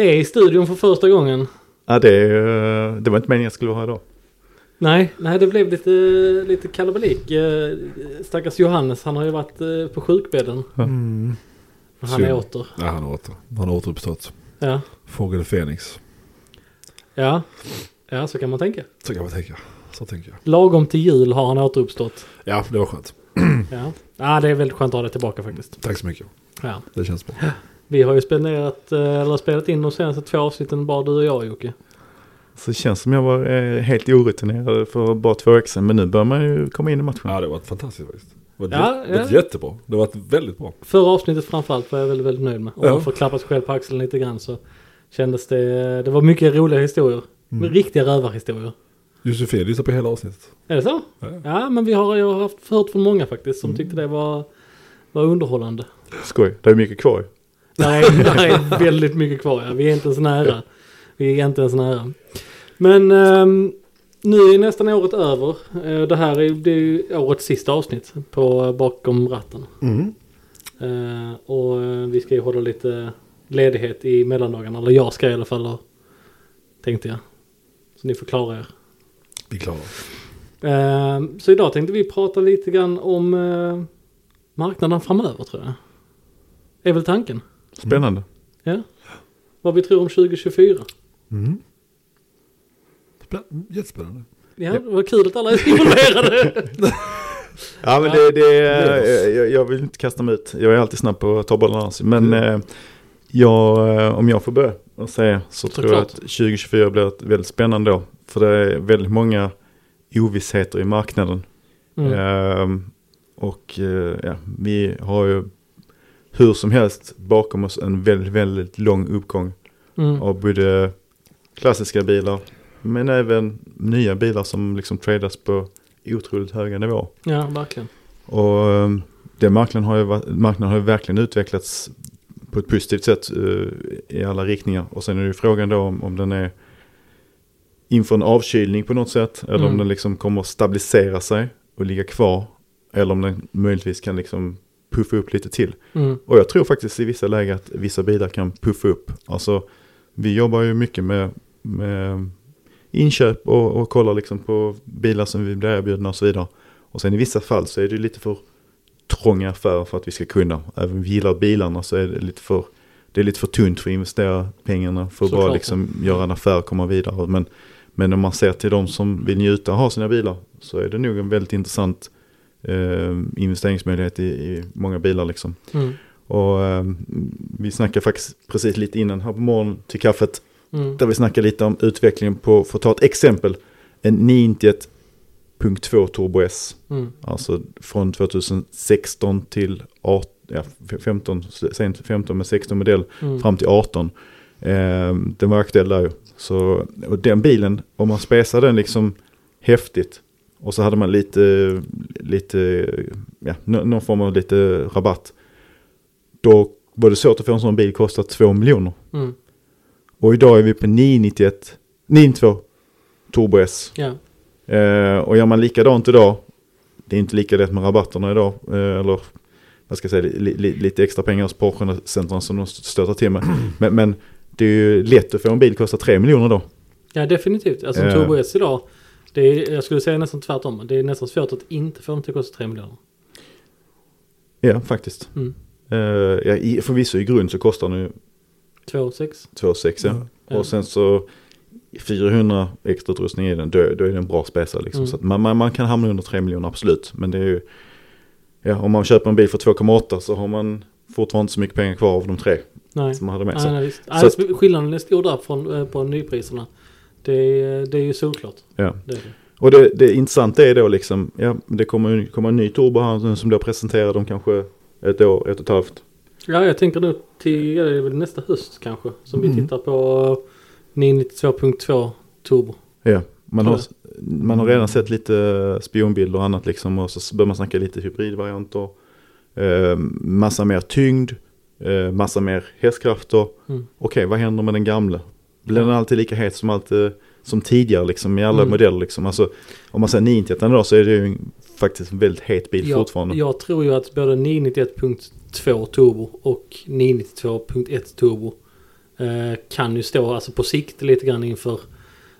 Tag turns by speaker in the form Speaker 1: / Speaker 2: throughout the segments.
Speaker 1: tre i studion för första gången.
Speaker 2: Ja, det, eh, det var inte meningen jag skulle vara här idag.
Speaker 1: Nej, nej det blev lite, lite kalabalik. Eh, Stackars Johannes, han har ju varit eh, på sjukbädden.
Speaker 3: Mm.
Speaker 1: Han är åter.
Speaker 3: Ja, han har åter. Han har återuppstått.
Speaker 1: Ja,
Speaker 3: Fågel Fenix.
Speaker 1: ja. Ja, så kan man tänka.
Speaker 3: Så kan man tänka. Så tänker jag.
Speaker 1: Lagom till jul har han återuppstått.
Speaker 3: Ja, det var skönt.
Speaker 1: Ja, ja det är väldigt skönt att ha det tillbaka faktiskt.
Speaker 3: Tack så mycket.
Speaker 1: Ja.
Speaker 3: Det känns bra.
Speaker 1: Vi har ju spenderat, eh, eller spelat in de senaste två avsnitten bara du och jag Jocke.
Speaker 2: Så det känns som jag var eh, helt orutinerad för bara två veckor sedan. Men nu bör man ju komma in i matchen.
Speaker 3: Ja, det varit fantastiskt faktiskt. Det har
Speaker 1: Ja,
Speaker 3: varit,
Speaker 1: ja.
Speaker 3: jättebra. Det har varit väldigt bra.
Speaker 1: Förra avsnittet framförallt var jag väldigt, väldigt nöjd med. Om
Speaker 3: Ja.
Speaker 1: man får klappa sig själv på axeln lite grann så kändes det, det var mycket roliga historier.
Speaker 3: Mm.
Speaker 1: Riktiga rövarhistorier.
Speaker 3: Josefin lyssnade på hela avsnittet.
Speaker 1: Är det så?
Speaker 3: Ja.
Speaker 1: Ja, men vi har, jag har haft hört från många faktiskt som
Speaker 3: Mm.
Speaker 1: tyckte det var, var underhållande.
Speaker 2: Skoj, det är mycket kvar.
Speaker 1: Där är, väldigt mycket kvar, ja. Vi är inte ens nära. Vi är inte ens nära. Men ehm, nu är nästan året över. Eh, det här är, det är årets sista avsnitt på Bakom ratten.
Speaker 3: Mm.
Speaker 1: Eh, och eh, vi ska ju hålla lite ledighet i mellandagarna. Eller jag ska i alla fall. Tänkte jag. Så ni får klara er.
Speaker 3: Vi klarar
Speaker 1: Eh, så idag tänkte vi prata lite grann om eh, marknaden framöver tror jag. Är väl tanken.
Speaker 2: Spännande.
Speaker 1: Ja. Vad vi tror om 2024.
Speaker 3: mm. Spä- Jättespännande.
Speaker 1: Ja, det var kul att alla är involverade.
Speaker 2: Ja men det, det är, jag, jag vill inte kasta mig ut. Jag är alltid snabb på att ta bollen annars. Men eh, jag, eh, om jag får börja och säga så tror jag att 2024 blir ett väldigt spännande år. För det är väldigt många ovissheter i marknaden.
Speaker 1: Mm.
Speaker 2: Ehm, och eh, ja, vi har ju hur som helst bakom oss en väldigt, väldigt lång uppgång
Speaker 1: Mm.
Speaker 2: av både klassiska bilar men även nya bilar som liksom tradas på otroligt höga nivåer.
Speaker 1: Ja, verkligen.
Speaker 2: Och um, den marknaden har, ju, marknaden har ju verkligen utvecklats på ett positivt sätt eh, i alla riktningar. Och sen är det ju frågan då om, om den är inför en avkylning på något sätt. Eller om
Speaker 1: Mm.
Speaker 2: den liksom kommer att stabilisera sig och ligga kvar. Eller om den möjligtvis kan liksom puffa upp lite till.
Speaker 1: Mm.
Speaker 2: Och jag tror faktiskt i vissa lägen att vissa bilar kan puffa upp. Alltså vi jobbar ju mycket med, med inköp och, och kollar liksom på bilar som vi blir erbjudna och så vidare. Och sen i vissa fall så är det lite för trånga affärer för att vi ska kunna. Även om vi gillar bilarna så är det lite för, det är lite för tunt för att investera pengarna för att
Speaker 1: Såklart.
Speaker 2: bara liksom göra en affär och komma vidare. Men, men om man ser till de som vill njuta och ha sina bilar så är det nog en väldigt intressant eh, investeringsmöjlighet i, i många bilar liksom.
Speaker 1: Mm.
Speaker 2: Och eh, vi snackade faktiskt precis lite innan här på morgonen till kaffet.
Speaker 1: Mm.
Speaker 2: Där vi snackade lite om utvecklingen på, för att ta ett exempel, en 991.2 Turbo S.
Speaker 1: Mm.
Speaker 2: Alltså från 2016 till 18, ja, 15, sent 15 med 16 modell
Speaker 1: Mm.
Speaker 2: fram till 18. Eh, den var aktuell där ju. Så, och den bilen, om man spesar den liksom häftigt och så hade man lite, lite ja, nå- någon form av lite rabatt. Då var det svårt att få en sån bil kostat 2 miljoner.
Speaker 1: Mm.
Speaker 2: Och idag är vi på 991, 992 Turbo S.
Speaker 1: Ja.
Speaker 2: Eh, och gör man likadant idag, det är inte lika lätt med rabatterna idag, eh, eller vad ska jag säga, li, li, lite extra pengar hos Porsche-centren som de stöter till med. Men, men det är ju lätt att få en bil kosta 3 miljoner då.
Speaker 1: ja, definitivt. Alltså en
Speaker 2: Eh.
Speaker 1: Turbo S idag. Det är, jag skulle säga nästan tvärtom. Det är nästan svårt att inte få dem till att kosta 3 miljoner.
Speaker 2: Ja, faktiskt.
Speaker 1: Mm.
Speaker 2: Eh, ja, i, förvisso i grund så kostar den ju
Speaker 1: 2 6.
Speaker 2: 2,6 ja.
Speaker 1: Ja.
Speaker 2: Och sen så 400 extra utrustning i den, då, då är det en bra spesare liksom.
Speaker 1: Mm.
Speaker 2: Så man, man, man kan hamna under 3 miljoner absolut. Men det är ju, ja om man köper en bil för 2,8 så har man fortfarande inte så mycket pengar kvar av de tre
Speaker 1: Nej.
Speaker 2: som man hade med
Speaker 1: Nej,
Speaker 2: sig.
Speaker 1: nej, visst.
Speaker 2: Så
Speaker 1: Nej, skillnaden är stor där från, eh, på nypriserna. Det är, det är ju solklart.
Speaker 2: Ja.
Speaker 1: Det det.
Speaker 2: Och det, det intressanta är då liksom, ja det kommer, kommer en ny turbo här som blir presenterad om kanske ett år, ett och ett halvt.
Speaker 1: Ja, jag tänker nu till ja, nästa höst kanske. Som vi
Speaker 3: Mm.
Speaker 1: tittar på 992.2 turbo.
Speaker 2: Ja, man har, man har redan sett lite spionbilder och annat liksom och så börjar man snacka lite hybridvarianter. Eh, massa mer tyngd, eh, massa mer hästkrafter.
Speaker 1: Mm.
Speaker 2: Okej, vad händer med den gamla? Blir den alltid lika het som, alltid, som tidigare liksom i alla
Speaker 1: Mm.
Speaker 2: modeller liksom? Alltså, om man säger 991 då så är det ju faktiskt en väldigt het bil
Speaker 1: Jag,
Speaker 2: fortfarande.
Speaker 1: jag tror ju att både 991.2 turbo och 992.1 turbo eh, kan ju stå alltså på sikt lite grann inför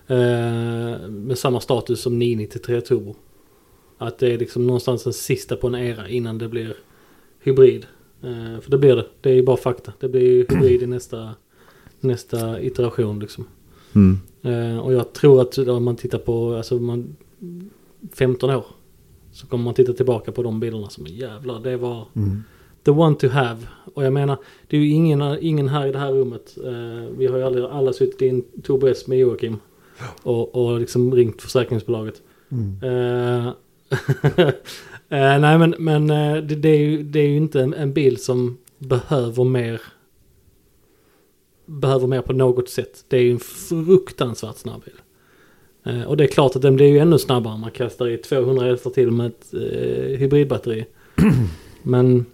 Speaker 1: eh, med samma status som 993 Turbo. Att det är liksom någonstans den sista på en era innan det blir hybrid. Eh, för det blir det. Det är ju bara fakta. Det blir ju hybrid i nästa, nästa iteration liksom.
Speaker 2: Mm.
Speaker 1: Eh, och jag tror att om man tittar på alltså man, 15 år så kommer man titta tillbaka på de bilderna som jävlar det var
Speaker 3: Mm.
Speaker 1: the one to have. Och jag menar det är ju ingen, ingen här i det här rummet. Eh, vi har ju aldrig, alla suttit i en Turbo S med Joakim. Och, och liksom ringt försäkringsbolaget.
Speaker 3: Mm.
Speaker 1: Eh, nej men, men det, det, är ju, det är ju inte en, en bil som behöver mer behöver mer på något sätt. Det är ju en fruktansvärt snabb bil. Eh, och det är klart att den blir ju ännu snabbare. Man kastar i 200 hästar till med ett eh, hybridbatteri. men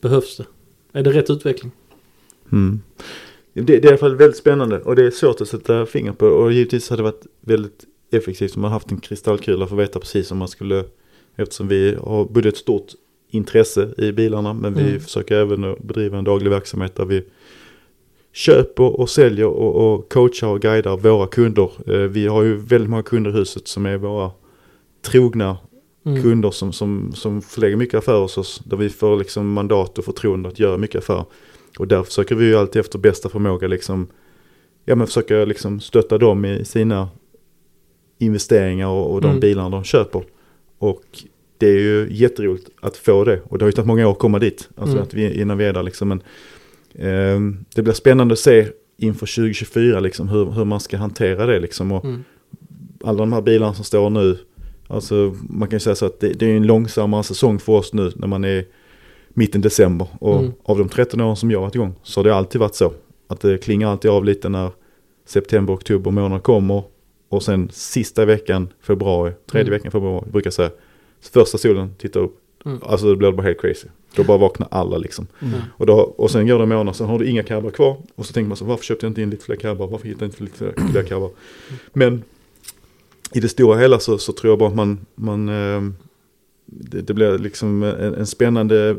Speaker 1: behövs det? Är det rätt utveckling?
Speaker 2: Mm. Det, det är i alla fall väldigt spännande och det är svårt att sätta finger på och givetvis hade det varit väldigt effektivt om man haft en kristallkula för att veta precis om man skulle eftersom vi har både ett stort intresse i bilarna men vi
Speaker 1: Mm.
Speaker 2: försöker även bedriva en daglig verksamhet där vi köper och säljer och, och coachar och guidar våra kunder. Eh, vi har ju väldigt många kunder i huset som är våra trogna
Speaker 1: Mm.
Speaker 2: kunder som, som, som förlägger mycket affärer hos oss. Där vi får liksom mandat och förtroende att göra mycket affärer. Och där försöker vi ju alltid efter bästa förmåga liksom, ja men försöka liksom stötta dem i sina investeringar och, och de
Speaker 1: Mm.
Speaker 2: bilarna de köper. Och det är ju jätteroligt att få det. Och det har ju tagit många år att komma dit. Alltså
Speaker 1: Mm.
Speaker 2: att vi, innan vi är där liksom. Men, det blir spännande att se inför 2024 liksom hur, hur man ska hantera det liksom. Och,
Speaker 1: Mm.
Speaker 2: alla de här bilarna som står nu. Alltså man kan ju säga så att det, det är en långsammare säsong för oss nu när man är mitten december. Och
Speaker 1: Mm.
Speaker 2: av de 13 åren som jag har varit igång så har det alltid varit så. Att det klingar alltid av lite när september, oktober månad kommer. Och sen sista veckan, februari, tredje
Speaker 1: Mm.
Speaker 2: veckan februari brukar jag säga. Första solen tittar upp.
Speaker 1: Mm.
Speaker 2: Alltså det blir bara helt crazy. Då bara vaknar alla liksom.
Speaker 3: Mm.
Speaker 2: Och, då, och sen går det en månad, sen har du inga cabbar kvar. Och så tänker man så, varför köpte jag inte in lite fler cabbar? Varför hittade jag inte lite fler, fler cabbar? Men i det stora hela så, så tror jag bara att man, man eh, det, det blir liksom en, en spännande eh,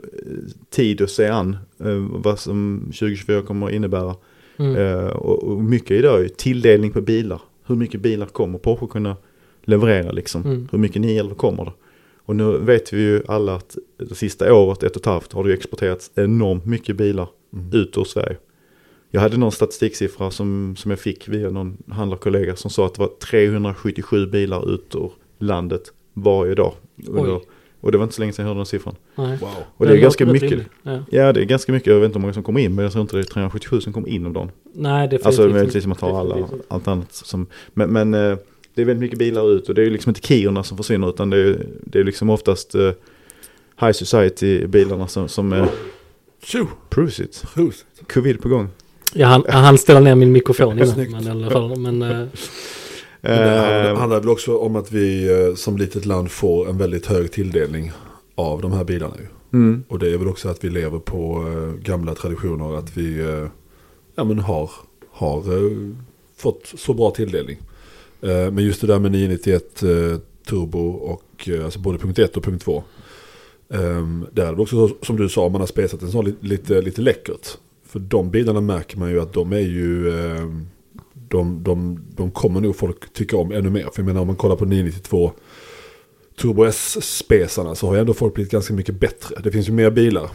Speaker 2: tid att se an eh, vad som 2024 kommer att innebära.
Speaker 1: Mm.
Speaker 2: Och, och mycket idag är tilldelning på bilar. Hur mycket bilar kommer Porsche kunna leverera liksom?
Speaker 1: Mm.
Speaker 2: Hur mycket 911 kommer det? Och nu vet vi ju alla att det sista året, ett och ett halvt, har det ju exporterats enormt mycket bilar
Speaker 3: Mm.
Speaker 2: ut ur Sverige. Jag hade någon statistiksiffra som, som jag fick via någon handlarkollega som sa att det var 377 bilar ut ur landet varje dag. Under, och det var inte så länge sedan jag hörde den siffran.
Speaker 1: Nej.
Speaker 3: Wow.
Speaker 2: Och det är
Speaker 1: låter
Speaker 2: ganska mycket.
Speaker 1: Ja.
Speaker 2: Ja, det är ganska mycket. Jag vet inte hur många som kommer in, men jag tror inte det är 377 som kommer in om dagen.
Speaker 1: Nej, definitivt
Speaker 2: Alltså
Speaker 1: inte.
Speaker 2: möjligtvis om man tar alla, allt annat. Som, men men eh, det är väldigt mycket bilar ut och det är ju liksom inte Kiorna som försvinner utan det är, det är liksom oftast eh, High Society-bilarna som, som! Prosit.
Speaker 3: Prosit.
Speaker 2: Covid på gång.
Speaker 1: Jag hann, jag hann ställa ner min mikrofon innan. Men i alla fall. Men, eh,
Speaker 3: det handlar,
Speaker 2: Eh,
Speaker 3: handlar väl också om att vi eh, som litet land får en väldigt hög tilldelning av de här bilarna. Ju.
Speaker 2: mm,
Speaker 3: Och det är väl också att vi lever på eh, gamla traditioner. Att vi eh, ja, men har, har eh, fått så bra tilldelning. Eh, men just det där med 991 eh, turbo och eh, alltså både punkt 1 och punkt 2. Ehm, där är det också som du sa, man har spesat en sån lite, lite, lite läckert. För de bilarna märker man ju att de är ju... Ehm, de, de, de kommer nog folk tycka om ännu mer. För jag menar om man kollar på 992 Turbo S-spesarna så har ju ändå folk blivit ganska mycket bättre. Det finns ju mer bilar.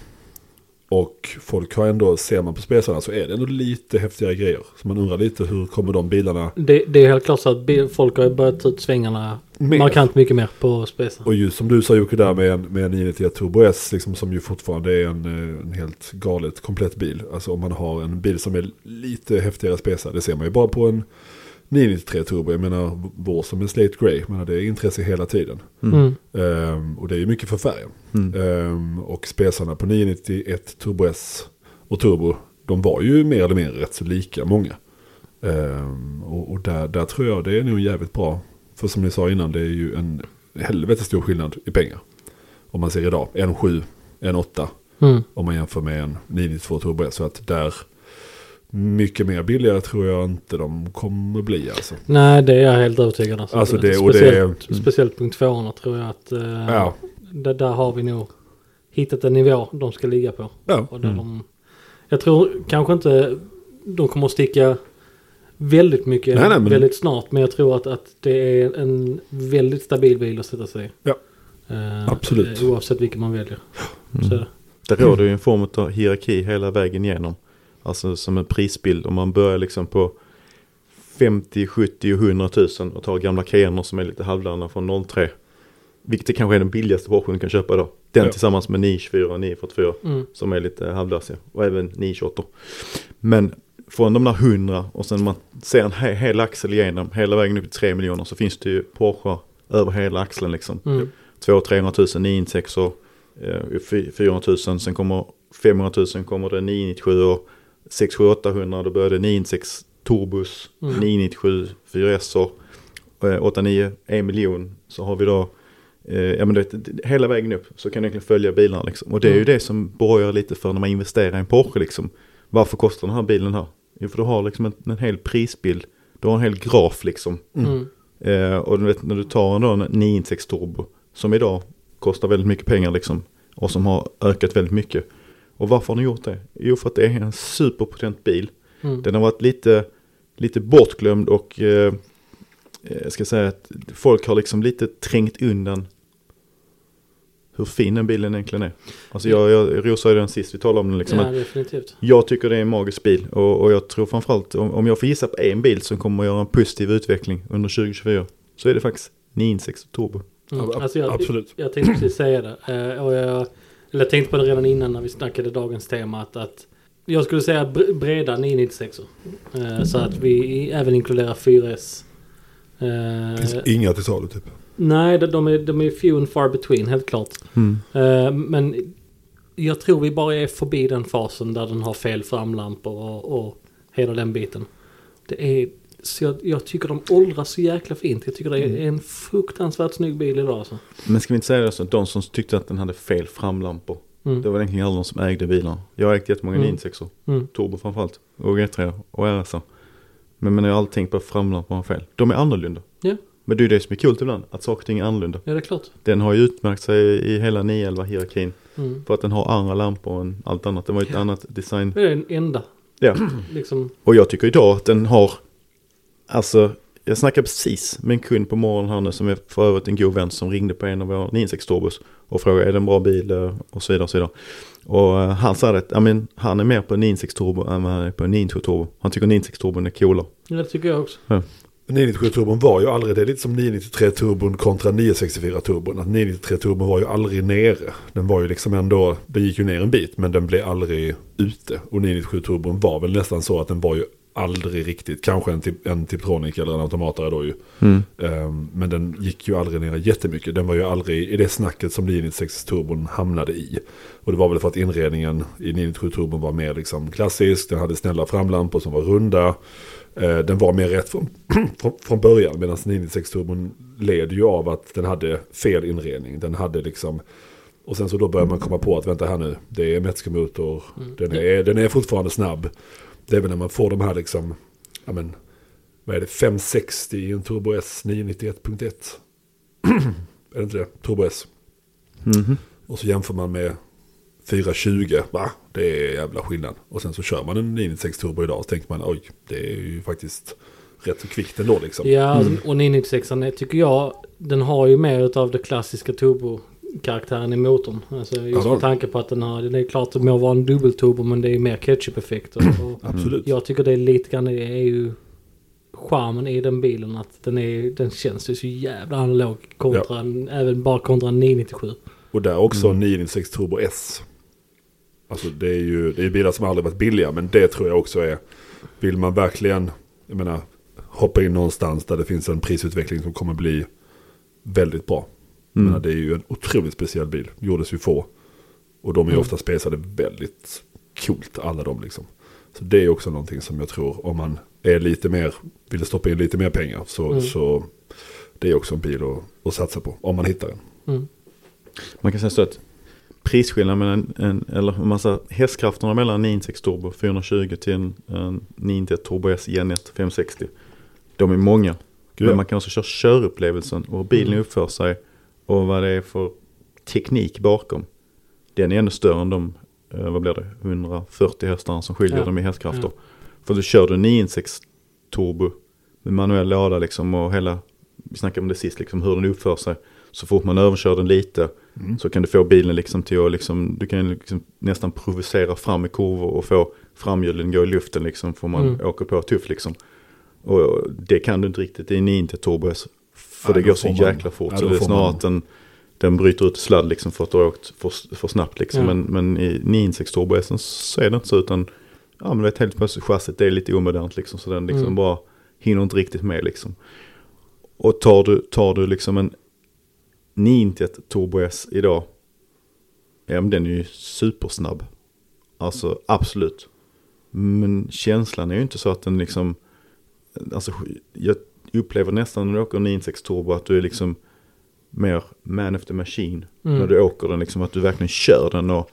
Speaker 3: Och folk har ändå, ser man på spesarna så är det ändå lite häftigare grejer. Så man undrar lite hur kommer de bilarna...
Speaker 1: det, det är helt klart så att folk har börjat ta ut svängarna
Speaker 3: Mer.
Speaker 1: markant mycket mer på Spesa.
Speaker 3: Och just som du sa Jocke där med en, med en 991 Turbo S liksom, som ju fortfarande är en, eh, en helt galet komplett bil. Alltså om man har en bil som är lite häftigare spesad. Det ser man ju bara på en 993 Turbo. Jag menar vår som är Slate Grey. Menar, det är intresse hela tiden.
Speaker 2: mm.
Speaker 3: Ehm, och det är mycket för färgen.
Speaker 2: mm.
Speaker 3: Ehm, och spesarna på 991 Turbo S och Turbo, de var ju mer eller mindre rätt så lika många. Ehm, och och där, där tror jag det är nog jävligt bra. För som ni sa innan, det är ju en helvete stor skillnad i pengar. Om man ser idag, en 7, en 8
Speaker 1: Mm.
Speaker 3: om man jämför med en 992 Turbo S. Så att där, mycket mer billigare tror jag inte de kommer bli alltså.
Speaker 1: Nej, det är jag helt övertygad om.
Speaker 3: Alltså det- och det-
Speaker 1: speciellt, speciellt punkt tvåorna tror jag att eh,
Speaker 3: Ja,
Speaker 1: där, där har vi nog hittat en nivå de ska ligga på.
Speaker 3: ja.
Speaker 1: Och där
Speaker 2: Mm.
Speaker 1: de, jag tror kanske inte de kommer att sticka väldigt mycket
Speaker 3: Nej, nej, men-
Speaker 1: väldigt snart. Men jag tror att, att det är en väldigt stabil bil att sätta sig i.
Speaker 3: Ja.
Speaker 1: Eh,
Speaker 3: Absolut.
Speaker 1: Oavsett vilken man väljer.
Speaker 2: Mm.
Speaker 1: Så. Det
Speaker 2: råder ju en form av hierarki hela vägen igenom. Alltså som en prisbild. Om man börjar liksom på 50, 70 och 100 000 och tar gamla Cayenner som är lite halvdana från 03. Vilket kanske är den billigaste Porschen du kan köpa idag. Den
Speaker 3: Ja.
Speaker 2: tillsammans med 924 och 944
Speaker 1: Mm.
Speaker 2: som är lite halvdassiga. Och även 928. Men från de där 100 och sen man ser en he- hel axel igenom hela vägen upp till 3 miljoner så finns det ju Porsche över hela axeln liksom.
Speaker 1: Mm.
Speaker 2: 200-300 000 996 och eh, fy- 400 000. Sen kommer 500 000 kommer det 997 och 67800 då börjar det 996 Turbus,
Speaker 1: Mm.
Speaker 2: 997 4S och eh, 89 1 miljon. Så har vi då eh, ja, men vet, hela vägen upp så kan du egentligen följa bilarna liksom. Och det är ju
Speaker 1: Mm.
Speaker 2: det som borgar lite för när man investerar i en Porsche liksom. Varför kostar den här bilen här? Jo för du har liksom en, en hel prisbild. Du har en hel graf liksom.
Speaker 1: Mm.
Speaker 2: Eh, och du vet när du tar en, då, en 996 turbo som idag kostar väldigt mycket pengar liksom. Och som har ökat väldigt mycket. Och varför har den gjort det? Jo för att det är en superpotent bil.
Speaker 1: Mm.
Speaker 2: Den har varit lite, lite bortglömd och eh, jag ska säga att folk har liksom lite trängt undan hur fin den bilen egentligen är. Alltså jag, jag rosade den sist vi talade om den liksom.
Speaker 1: Ja, definitivt.
Speaker 2: jag tycker det är en magisk bil och, och jag tror framförallt om, om jag får gissa på en bil som kommer att göra en positiv utveckling under 2024 så är det faktiskt 996 Turbo.
Speaker 1: Mm. Alltså jag,
Speaker 3: absolut.
Speaker 1: Jag tänkte precis säga det. Eh, och jag, eller jag tänkte på det redan innan när vi snackade dagens tema. Att, att jag skulle säga bre- breda 996 eh, Så att vi även inkluderar 4S.
Speaker 3: Det finns
Speaker 1: Eh,
Speaker 3: inga till salu typ.
Speaker 1: nej, de, är, de är few and far between helt klart. Eh, men jag tror vi bara är förbi den fasen där den har fel framlampor och, och hela den biten. Det är, så jag, jag tycker de åldras så jäkla fint. Jag tycker det är en fruktansvärt snygg bil idag alltså.
Speaker 2: Men ska vi inte säga det så de som tyckte att den hade fel framlampor.
Speaker 1: Mm.
Speaker 2: Det var egentligen alla de som ägde bilar. Jag har ägt jättemånga
Speaker 1: Mm.
Speaker 2: 996
Speaker 1: Mm.
Speaker 2: Turbo framförallt. Och G3 och RS. Men, men jag har alltid tänkt på att framlamporna var fel. De är annorlunda.
Speaker 1: Ja.
Speaker 2: Men det är ju det som är kul ibland. Att saker och ting är annorlunda.
Speaker 1: Ja, det är klart.
Speaker 2: Den har ju utmärkt sig i hela 911 hierarkin.
Speaker 1: Mm.
Speaker 2: För att den har andra lampor än allt annat. Den var ju ett
Speaker 1: Ja.
Speaker 2: annat design.
Speaker 1: Det är den enda.
Speaker 2: Ja.
Speaker 1: Liksom.
Speaker 2: Och jag tycker idag att den har, alltså jag snackade precis med en kund på morgonen här nu som är för övrigt en god vän som ringde på en av våra 96 Turbos och frågade är det en bra bil eh, och så vidare och så vidare. Och eh, han sa att ja, men, han är mer på en 96 Turbo än vad han är på en 92 Turbo. Han tycker 96 Turbon är coolare.
Speaker 1: Ja, det tycker jag också.
Speaker 3: 997 turbon var ju aldrig, det är lite som 993 turbon kontra 964 turbon. Att 993 turbon var ju aldrig nere. Den var ju liksom ändå, det gick ju ner en bit men den blev aldrig ute. Och 997 turbon var väl nästan så att den var ju aldrig riktigt, kanske en, tip, en Tiptronic eller en automatare då ju. Ehm, men den gick ju aldrig ner jättemycket. Den var ju aldrig i det snacket som 996 turbon hamnade i. Och det var väl för att inredningen i 997 turbon var mer liksom klassisk. Den hade snälla framlampor som var runda. Eh, den var mer rätt från, från, från början. Medan 996 turbon led ju av att den hade fel inredning. Den hade liksom... Och sen så då börjar man komma på att vänta här nu. Det är Metzger-motor. Den, är, den är fortfarande snabb. Det är väl när man får de här liksom... Ja men... Vad är det? 560 i en Turbo S 991.1. är det inte det? Turbo S.
Speaker 2: Mhm.
Speaker 3: Och så jämför man med 420. Va? Det är jävla skillnad. Och sen så kör man en 996 turbo idag. Och så tänker man oj, det är ju faktiskt rätt så kvickt ändå liksom.
Speaker 1: Ja, och 996 tycker jag, den har ju mer av det klassiska turbo-karaktären i motorn. Alltså
Speaker 3: Ja,
Speaker 1: just med tanke på att den har, det är klart att det må vara en dubbelturbo men det är mer ketchup-effekt. Och
Speaker 3: Absolut.
Speaker 1: jag tycker det är lite grann, det är ju charmen i den bilen att den, är, den känns ju så jävla analog kontra, en, även bara kontra en 997.
Speaker 3: Och där också en 996 turbo S. Alltså det är ju det är bilar som aldrig varit billiga. Men det tror jag också är. Vill man verkligen, jag menar, hoppa in någonstans där det finns en prisutveckling som kommer bli väldigt bra.
Speaker 2: Mm.
Speaker 3: menar, det är ju en otroligt speciell bil. Gjordes ju få. Och de är ju
Speaker 1: Mm.
Speaker 3: ofta spesade väldigt coolt, alla de liksom. Så det är också någonting som jag tror, om man är lite mer, vill stoppa in lite mer pengar, så,
Speaker 1: Mm.
Speaker 3: så det är också en bil att, att satsa på, om man hittar den.
Speaker 1: Mm.
Speaker 2: Man kan säga så att prisskillnaden mellan en, eller en massa hästkrafterna mellan 96 Turbo 420 till en, en 91 Turbo S Gen 1 560. De är många.
Speaker 3: Gud,
Speaker 2: Men man kan också köra körupplevelsen och hur bilen
Speaker 1: Mm.
Speaker 2: uppför sig och vad det är för teknik bakom. Den är ännu större än de, eh, vad blir det, 140 hästarna som skiljer
Speaker 1: Ja.
Speaker 2: dem i hästkrafter. För då kör du 996 turbo med manuell låda liksom och hela, vi snackade om det sist, liksom hur den uppför sig. Så fort man överkör den lite
Speaker 3: Mm.
Speaker 2: så kan du få bilen liksom till att liksom, du kan liksom nästan provocera fram i kurvor och få framhjulen gå i luften liksom för man
Speaker 1: Mm.
Speaker 2: åker på tufft liksom. Och det kan du inte riktigt i 990 turbo för
Speaker 3: Nej,
Speaker 2: det går så jäkla fort.
Speaker 3: ja,
Speaker 2: så det är snarare
Speaker 3: man-
Speaker 2: att den, den bryter ut sladd liksom för att du har åkt för, för snabbt liksom.
Speaker 1: Ja.
Speaker 2: Men, men i 996 turbo S så är det inte så utan, ja men du vet helt plötsligt chassit det är lite omodernt liksom. Så den liksom
Speaker 1: Mm.
Speaker 2: bara hinner inte riktigt med liksom. Och tar du, tar du liksom en 991 Turbo S idag. Ja men den är ju supersnabb. Alltså absolut. Men känslan är ju inte så att den liksom. Alltså jag upplever nästan när du åker 996 Turbo att du är liksom mer man of the machine.
Speaker 1: Mm.
Speaker 2: När du åker den liksom att du verkligen kör den och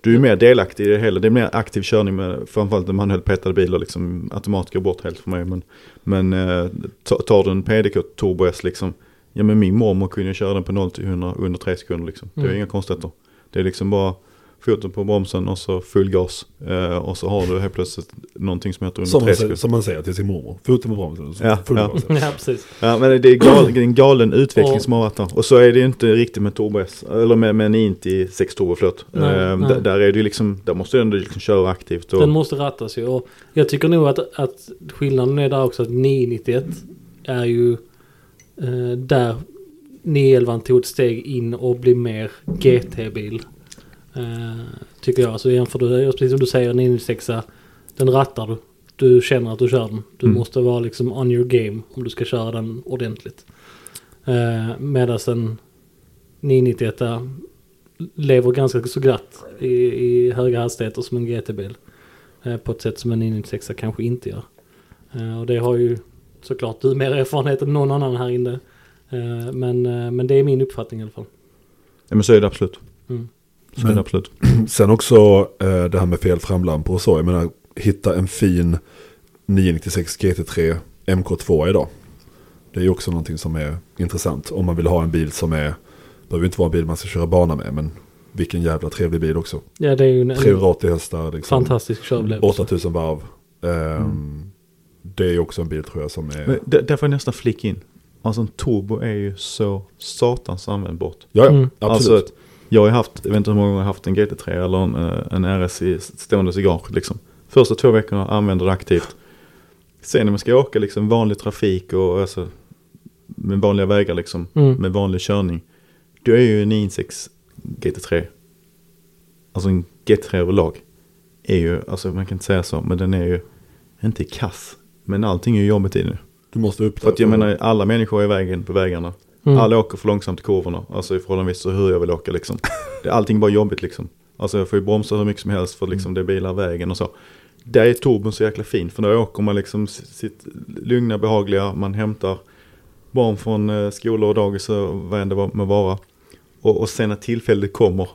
Speaker 2: du är mer delaktig i det hela. Det är mer aktiv körning med framförallt en manuellt petade bilar liksom. Automat går bort helt för mig. Men, men eh, ta- tar du en PDK Turbo S liksom. Ja men min mormor kunde köra den på 0 till 100 under 3 sekunder liksom. Det är
Speaker 1: Mm.
Speaker 2: inga konstigheter. Det är liksom bara foten på bromsen och så full gas. Eh, och så har du helt plötsligt någonting som heter under
Speaker 3: Som,
Speaker 2: 3
Speaker 3: man, säger-
Speaker 2: sekunder.
Speaker 3: som man säger till sin mormor. Foten på bromsen. så
Speaker 2: Ja,
Speaker 3: full
Speaker 2: ja.
Speaker 3: gas.
Speaker 1: ja, precis.
Speaker 2: Ja men det är, gal, det är en galen utveckling
Speaker 1: Och-
Speaker 2: som har varit där. Och så är det ju inte riktigt med Turbo S. Eller med, med en Inti 6 Turbo förlåt.
Speaker 1: Nej,
Speaker 2: Eh,
Speaker 1: nej.
Speaker 2: Där, är det liksom, där måste du ändå liksom köra aktivt. Och,
Speaker 1: Den måste rattas ju. Och jag tycker nog att, att skillnaden är där också att 991 är ju eh, där 911 tog ett steg in och blir mer GT-bil. Eh, tycker jag. Så jämför du, precis som du säger, 996 den rattar du. Du känner att du kör den. Du
Speaker 2: Mm.
Speaker 1: måste vara liksom on your game om du ska köra den ordentligt. Eh, Medan en 991 lever ganska så glatt i, i höga hastigheter som en GT-bil. Eh, på ett sätt som en 996 kanske inte gör. Eh, och det har ju såklart du mer erfarenhet än någon annan här inne. Eh, men, eh, men det är min uppfattning i alla fall.
Speaker 2: Ja men så är det absolut.
Speaker 1: Mm.
Speaker 2: Så
Speaker 3: Men-
Speaker 2: absolut.
Speaker 3: Sen också eh, det här med fel framlampor och så. Jag menar, hitta en fin 996 GT3 MK2 idag. Det är ju också någonting som är intressant. Om man vill ha en bil som är, behöver inte vara en bil man ska köra bana med, men vilken jävla trevlig bil också.
Speaker 1: Ja det är ju en, en
Speaker 3: 380 hästar, liksom,
Speaker 1: fantastisk körupplevelse.
Speaker 3: 8000 varv. Ehm, Det är ju också en bil tror jag som är...
Speaker 2: Men där, där får jag nästan flicka in. Alltså en turbo är ju så satans användbart.
Speaker 3: ja, ja,
Speaker 1: Mm.
Speaker 3: absolut.
Speaker 2: Alltså, jag har haft, jag vet inte hur många gånger jag har haft en GT3 eller en, eh, en RS i stående i gage liksom. Första två veckorna använder det aktivt. Sen när man ska åka liksom vanlig trafik och alltså med vanliga vägar liksom,
Speaker 1: Mm.
Speaker 2: med vanlig körning. Då är ju en 96 GT3, alltså en GT3 överlag, är ju, alltså man kan inte säga så, men den är ju inte kass. Men allting är ju jobbigt i den.
Speaker 3: du måste upp
Speaker 2: För att jag menar, alla människor är i vägen på vägarna.
Speaker 1: Mm.
Speaker 2: Alla åker för långsamt i kurvorna. Alltså i förhållandevis till hur jag vill åka liksom. Det är allting bara jobbigt liksom. Alltså jag får ju bromsa hur mycket som helst för liksom det är bilar vägen och så. Där är turbon så jäkla fin. För då åker man liksom sitt lugna, behagliga. Man hämtar barn från eh, skolor och dagis och vad än det var- må vara. Och, och sen när tillfället kommer.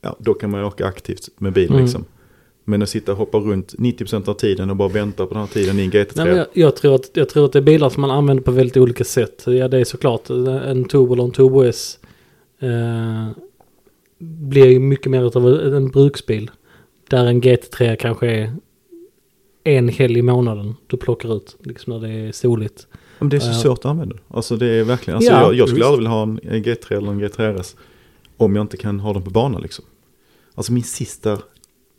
Speaker 2: Ja, då kan man åka aktivt med bil
Speaker 1: Mm.
Speaker 2: liksom. Men att sitta och hoppa runt 90% av tiden och bara vänta på den här tiden i en GT3.
Speaker 1: Nej, jag, jag, tror att, jag tror att det är bilar som man använder på väldigt olika sätt. Ja, det är såklart en Turbo eller en Turbo S. Eh, blir ju mycket mer utav en bruksbil. Där en GT3 kanske är en helg i månaden du plockar ut. Liksom när det är soligt.
Speaker 2: Men det är så
Speaker 1: Ja.
Speaker 2: svårt att använda. Alltså det är verkligen, alltså
Speaker 1: Ja,
Speaker 2: jag, jag skulle
Speaker 3: visst.
Speaker 2: aldrig vilja ha en en G3 eller en G3RS. Om jag inte kan ha den på bana liksom. Alltså min sista,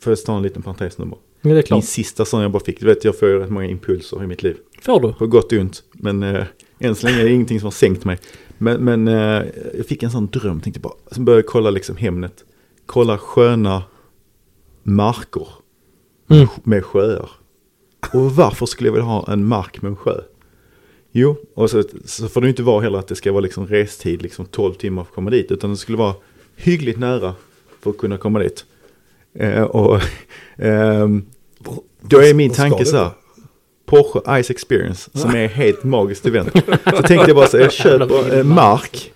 Speaker 2: får jag ta en liten parentes nu bara.
Speaker 1: Ja, det är
Speaker 2: Min
Speaker 1: klart.
Speaker 2: sista sån jag bara fick, du vet jag får ju rätt många impulser i mitt liv.
Speaker 1: Får du?
Speaker 2: På gott och ont. Men eh, än så länge är det ingenting som har sänkt mig. Men, men eh, jag fick en sån dröm, tänkte bara, sen började jag kolla liksom Hemnet. Kolla sköna marker
Speaker 1: Mm.
Speaker 2: med sjöar. Och varför skulle jag vilja ha en mark med en sjö? Jo, och så, så får det inte vara heller att det ska vara liksom restid, liksom 12 timmar för att komma dit. Utan det skulle vara hyggligt nära för att kunna komma dit. Eh, och ehm, då är min tanke så här. Porsche Ice Experience som är helt magiskt event. Så tänkte jag bara så här, jag köper eh, mark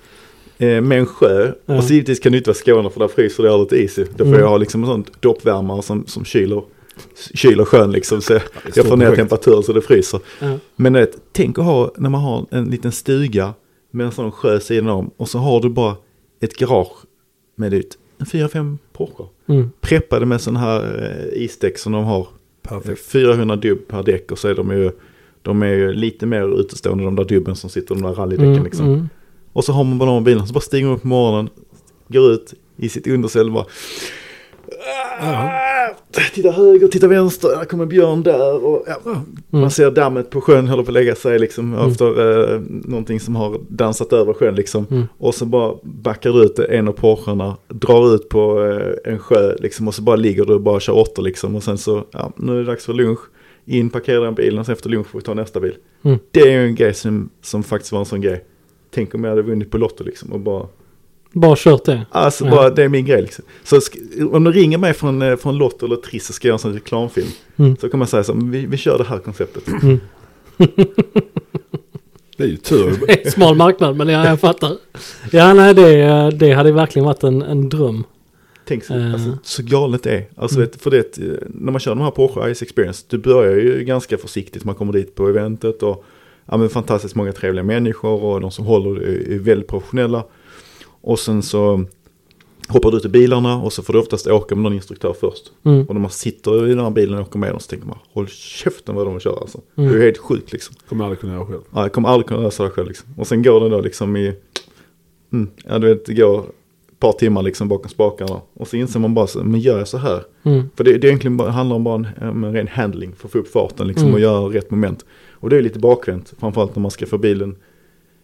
Speaker 2: eh, med en sjö.
Speaker 1: Ja.
Speaker 2: Och så givetvis kan det inte vara Skåne för där fryser det aldrig is. Då får
Speaker 1: Mm.
Speaker 2: jag ha liksom en sån doppvärmare som, som kyler, kyler sjön liksom. Så jag får ner temperaturen så det fryser.
Speaker 1: Ja.
Speaker 2: Men vet, tänk att ha när man har en liten stuga med en sån sjö sidan om. Och så har du bara ett garage med ut en fyra, fem Porsche.
Speaker 1: Mm.
Speaker 2: Preppade med sån här eh, isdäck som de har
Speaker 3: Perfekt.
Speaker 2: 400 dubb per däck och så är de ju, de är ju lite mer utestående de där dubben som sitter de där rallydäcken
Speaker 1: Mm,
Speaker 2: liksom.
Speaker 1: mm.
Speaker 2: Och så har man bara de bilen, så bara stiger man upp på morgonen, går ut i sitt underställ bara
Speaker 3: Ja.
Speaker 2: Titta höger, titta vänster, där kommer Björn där och ja,
Speaker 1: Mm.
Speaker 2: man ser dammet på sjön håller på att lägga sig liksom
Speaker 1: Mm.
Speaker 2: efter eh, någonting som har dansat över sjön liksom.
Speaker 1: Mm.
Speaker 2: Och så bara backar du ut en av Porscharna, drar ut på eh, en sjö liksom och så bara ligger du och bara kör åtta liksom och sen så, ja nu är det dags för lunch. In, parkerar den bilen och sen efter lunch får vi ta nästa bil.
Speaker 1: Mm.
Speaker 2: Det är ju en grej som, som faktiskt var en sån grej. Tänk om jag hade vunnit på Lotto liksom och bara
Speaker 1: Bara kört det.
Speaker 2: Alltså
Speaker 1: Ja.
Speaker 2: bara, det är min grej liksom. Så om du ringer mig från, eh, från Lotto eller Triss så ska jag göra en sån reklamfilm.
Speaker 1: Mm.
Speaker 2: Så kan man säga så vi, vi kör det här konceptet.
Speaker 3: Det är ju tur.
Speaker 1: Smal marknad, men ja, jag fattar. Ja, nej, det, det hade verkligen varit en, en dröm.
Speaker 2: Tänk så,
Speaker 1: Eh.
Speaker 2: alltså, så galet det är. Alltså,
Speaker 1: Mm.
Speaker 2: vet, för det, eh, när man kör de här Porsche Ice Experience, du börjar ju ganska försiktigt. Man kommer dit på eventet och ja, men fantastiskt många trevliga människor och de som håller är, är väldigt professionella. Och sen så hoppar du ut i bilarna och så får du oftast åka med någon instruktör först.
Speaker 1: Mm.
Speaker 2: Och när man sitter i den här bilen och åker med dem så tänker man, håll käften vad de kör alltså.
Speaker 1: Mm.
Speaker 2: Det är helt sjukt liksom.
Speaker 3: Kommer aldrig kunna göra själv.
Speaker 2: Ja, jag kommer aldrig kunna lösa det själv liksom. Och sen går det då liksom i, mm, ja du vet, det går ett par timmar liksom bakom spakarna. Och så inser man bara, så, men gör jag så här?
Speaker 1: Mm.
Speaker 2: För det, det egentligen bara, handlar om bara en, en ren handling för att få upp farten liksom
Speaker 1: Mm.
Speaker 2: och göra rätt moment. Och det är lite bakvänt, framförallt när man ska få bilen.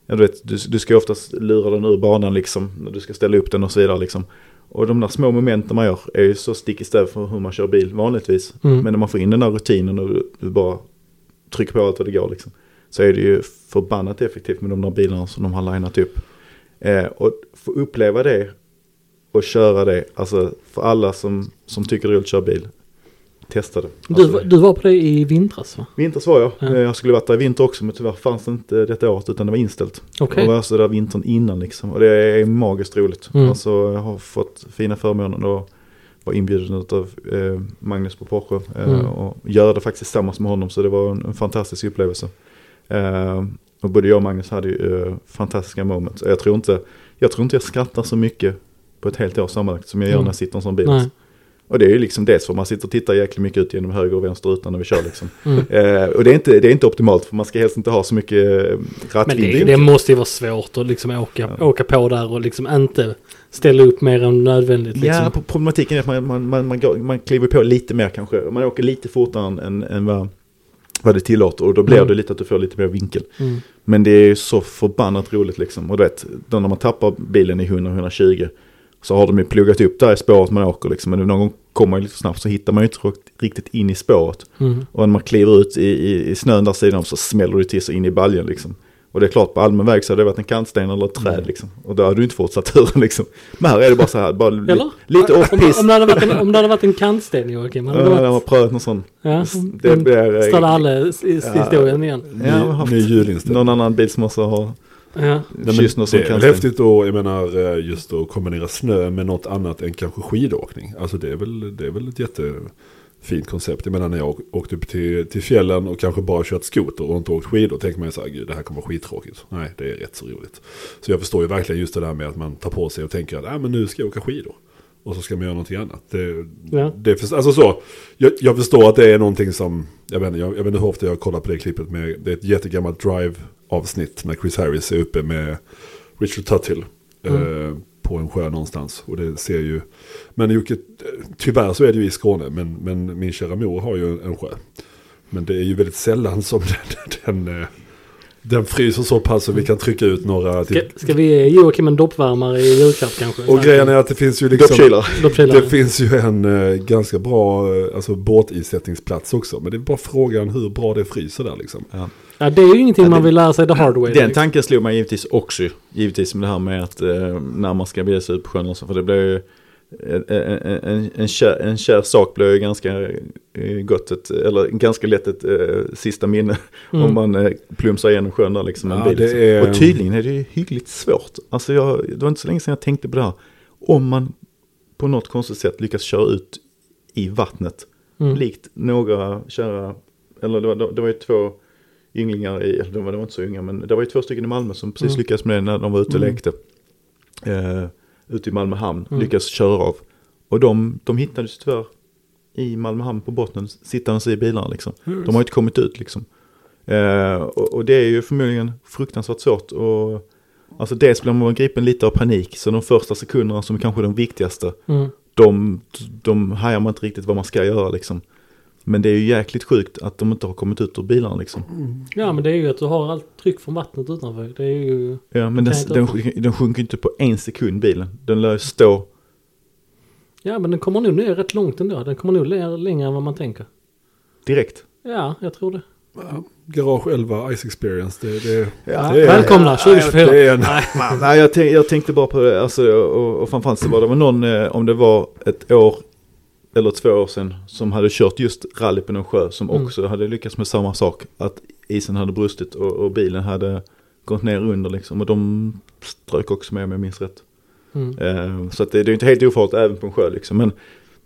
Speaker 2: Ja, du, vet, du, du ska oftast lura den ur banan liksom, när du ska ställa upp den och så vidare liksom. Och de där små momenten man gör är ju så stick i stäv för hur man kör bil vanligtvis.
Speaker 1: Mm.
Speaker 2: Men när man får in den där rutinen och du, du bara trycker på allt vad det går liksom. Så är det ju förbannat effektivt med de där bilarna som de har linat upp. Eh, och få uppleva det och köra det, alltså för alla som, som tycker det är roligt att köra bil. Testa det.
Speaker 1: Du,
Speaker 2: Alltså,
Speaker 1: du var på det i vintras va?
Speaker 2: Vinters var jag.
Speaker 1: Ja.
Speaker 2: Eh, Jag skulle varit där i vinter också men tyvärr fanns det inte detta året utan det var inställt.
Speaker 1: Okej.
Speaker 2: Jag var alltså där vintern innan liksom. Och det är magiskt roligt.
Speaker 1: Mm.
Speaker 2: Alltså jag har fått fina förmånen och var inbjuden av eh, Magnus på Porsche. Eh,
Speaker 1: Mm.
Speaker 2: Och göra det faktiskt tillsammans med honom så det var en, en fantastisk upplevelse. Eh, och både jag och Magnus hade ju eh, fantastiska moments. Jag tror, inte, jag tror inte jag skrattar så mycket på ett helt år sammanlagt som jag gör
Speaker 1: Mm.
Speaker 2: när jag sitter i en sån bil.
Speaker 1: Nej.
Speaker 2: Och det är ju liksom det för man sitter och tittar jäkligt mycket ut genom höger och vänster utan när vi kör liksom.
Speaker 1: Mm.
Speaker 2: Eh, och det är, inte, det är inte optimalt för man ska helst inte ha så mycket eh,
Speaker 1: Men
Speaker 2: rattvind.
Speaker 1: det, det måste ju vara svårt att liksom åka,
Speaker 2: Ja.
Speaker 1: åka på där och liksom inte ställa upp mer än nödvändigt. Liksom.
Speaker 2: Ja, pro- problematiken är att man, man, man, man, går, man kliver på lite mer kanske. Man åker lite fortare än, än, än vad, vad det tillåter och då blir
Speaker 1: Mm.
Speaker 2: det lite att du får lite mer vinkel.
Speaker 1: Mm.
Speaker 2: Men det är ju så förbannat roligt liksom. Och du vet, då när man tappar bilen i 100-120 så har de ju pluggat upp där i spåret man åker liksom. Men någon gång kommer man lite snabbt så hittar man ju inte riktigt in i spåret.
Speaker 1: Mm.
Speaker 2: Och när man kliver ut i, i, i snön där sidan om så smäller det till sig in i baljen liksom. Och det är klart på allmän väg så hade det varit en kantsten eller ett träd liksom. Och då hade du inte fortsatt turen liksom. Men här är det bara så här, bara li, lite
Speaker 1: om,
Speaker 2: off-pist.
Speaker 1: om, det hade varit en, om det hade varit en kantsten Joakim. Hade
Speaker 2: Ja,
Speaker 1: det
Speaker 2: jag har
Speaker 1: varit,
Speaker 2: prövat någon sån.
Speaker 1: ja,
Speaker 2: det blir, eh,
Speaker 1: Stade alla i- i
Speaker 2: ja.
Speaker 1: historien igen.
Speaker 3: Ny,
Speaker 2: Ja, haft
Speaker 3: ny julinställning.
Speaker 2: Någon annan bil som också har
Speaker 1: Ja.
Speaker 3: Men
Speaker 2: någon sån
Speaker 3: det är häftigt då, jag menar eh, just att kombinera snö med något annat än kanske skidåkning. Alltså det är väl, det är väl ett jättefint koncept. Jag menar när jag åk- åkte upp till, till fjällen och kanske bara kört skoter och inte åkt skidor. Tänker man ju så här, gud det här kommer vara skittråkigt. Nej, det är rätt så roligt. Så jag förstår ju verkligen just det där med att man tar på sig och tänker att ah, men nu ska jag åka skidor. Och så ska man göra någonting annat. Det,
Speaker 1: Ja.
Speaker 3: det, alltså så, jag, jag förstår att det är någonting som, jag vet, inte, jag, jag vet inte hur ofta jag kollar på det klippet med, det är ett jättegammalt Drive-avsnitt när Chris Harris är uppe med Richard Tuthill eh, på en sjö någonstans. Och det ser ju, men Jocke, tyvärr så är det ju i Skåne, men, men min kära mor har ju en sjö. Men det är ju väldigt sällan som den, den, eh, den fryser så pass så vi kan trycka ut några
Speaker 1: Ska,
Speaker 3: till.
Speaker 1: ska vi ge Joakim en doppvärmare i julklapp kanske?
Speaker 3: Och grejen är att det finns ju liksom...
Speaker 2: Doppkylare.
Speaker 1: Doppkylare.
Speaker 3: Det finns ju en eh, ganska bra eh, alltså, båtisättningsplats också. Men det är bara frågan hur bra det fryser där liksom.
Speaker 2: Ja.
Speaker 1: Ja, det är ju ingenting
Speaker 2: Ja,
Speaker 1: man
Speaker 2: det-
Speaker 1: vill lära sig the hard way.
Speaker 2: Den
Speaker 1: liksom.
Speaker 2: tanken slog mig givetvis också. Givetvis med det här med att eh, när man ska bege sig ut på sjön och så. För det blir ju en, en, en, en, kär, en kär sak blir ju ganska eh, gott ett, eller ganska lätt ett eh, sista minne.
Speaker 1: Mm.
Speaker 2: Om man eh, plumsar igenom sjön där liksom en
Speaker 3: Ja,
Speaker 2: bil.
Speaker 3: det
Speaker 2: liksom.
Speaker 3: är-
Speaker 2: Och tydligen är det ju hyggligt svårt. Alltså jag, det var inte så länge sedan jag tänkte på det här. Om man på något konstigt sätt lyckas köra ut i vattnet.
Speaker 1: Mm.
Speaker 2: Likt några kära, eller det var, det var ju två ynglingar i, de var, de var inte så unga, men det var ju två stycken i Malmö som precis
Speaker 1: Mm.
Speaker 2: lyckades med det när de var ute och
Speaker 1: Mm.
Speaker 2: lekte. Eh, ute i Malmö hamn,
Speaker 1: Mm.
Speaker 2: lyckades köra av. Och de, de hittades tyvärr i Malmö hamn på botten sittandes i bilarna liksom. De har ju inte kommit ut liksom. Eh, och, och det är ju förmodligen fruktansvärt svårt. Och, alltså dels blir man gripen lite av panik. Så de första sekunderna som är kanske de viktigaste.
Speaker 1: Mm.
Speaker 2: De, de hajar man inte riktigt vad man ska göra liksom. Men det är ju jäkligt sjukt att de inte har kommit ut ur bilarna liksom.
Speaker 1: Ja men det är ju att du har allt tryck från vattnet utanför. Det är ju...
Speaker 2: Ja men den, den, den sjunker inte på en sekund bilen. Den lär stå.
Speaker 1: Ja men den kommer nog ner rätt långt ändå. Den kommer nog ner längre än vad man tänker.
Speaker 2: Direkt.
Speaker 1: Ja, jag tror det.
Speaker 3: Garage 11 Ice Experience. Det, det,
Speaker 2: Ja,
Speaker 3: det är,
Speaker 1: Välkomna 2024.
Speaker 3: det är en,
Speaker 2: Nej, jag, tänk, jag tänkte bara på det, alltså, och, och framförallt så var det väl någon, eh, om det var ett år eller två år sedan, som hade kört just rally på någon sjö, som
Speaker 1: Mm.
Speaker 2: också hade lyckats med samma sak. Att isen hade brustit och, och bilen hade gått ner under liksom. Och de strök också med om jag minns rätt.
Speaker 1: Mm.
Speaker 2: Eh, så att det, det är inte helt ofarligt även på en sjö liksom. Men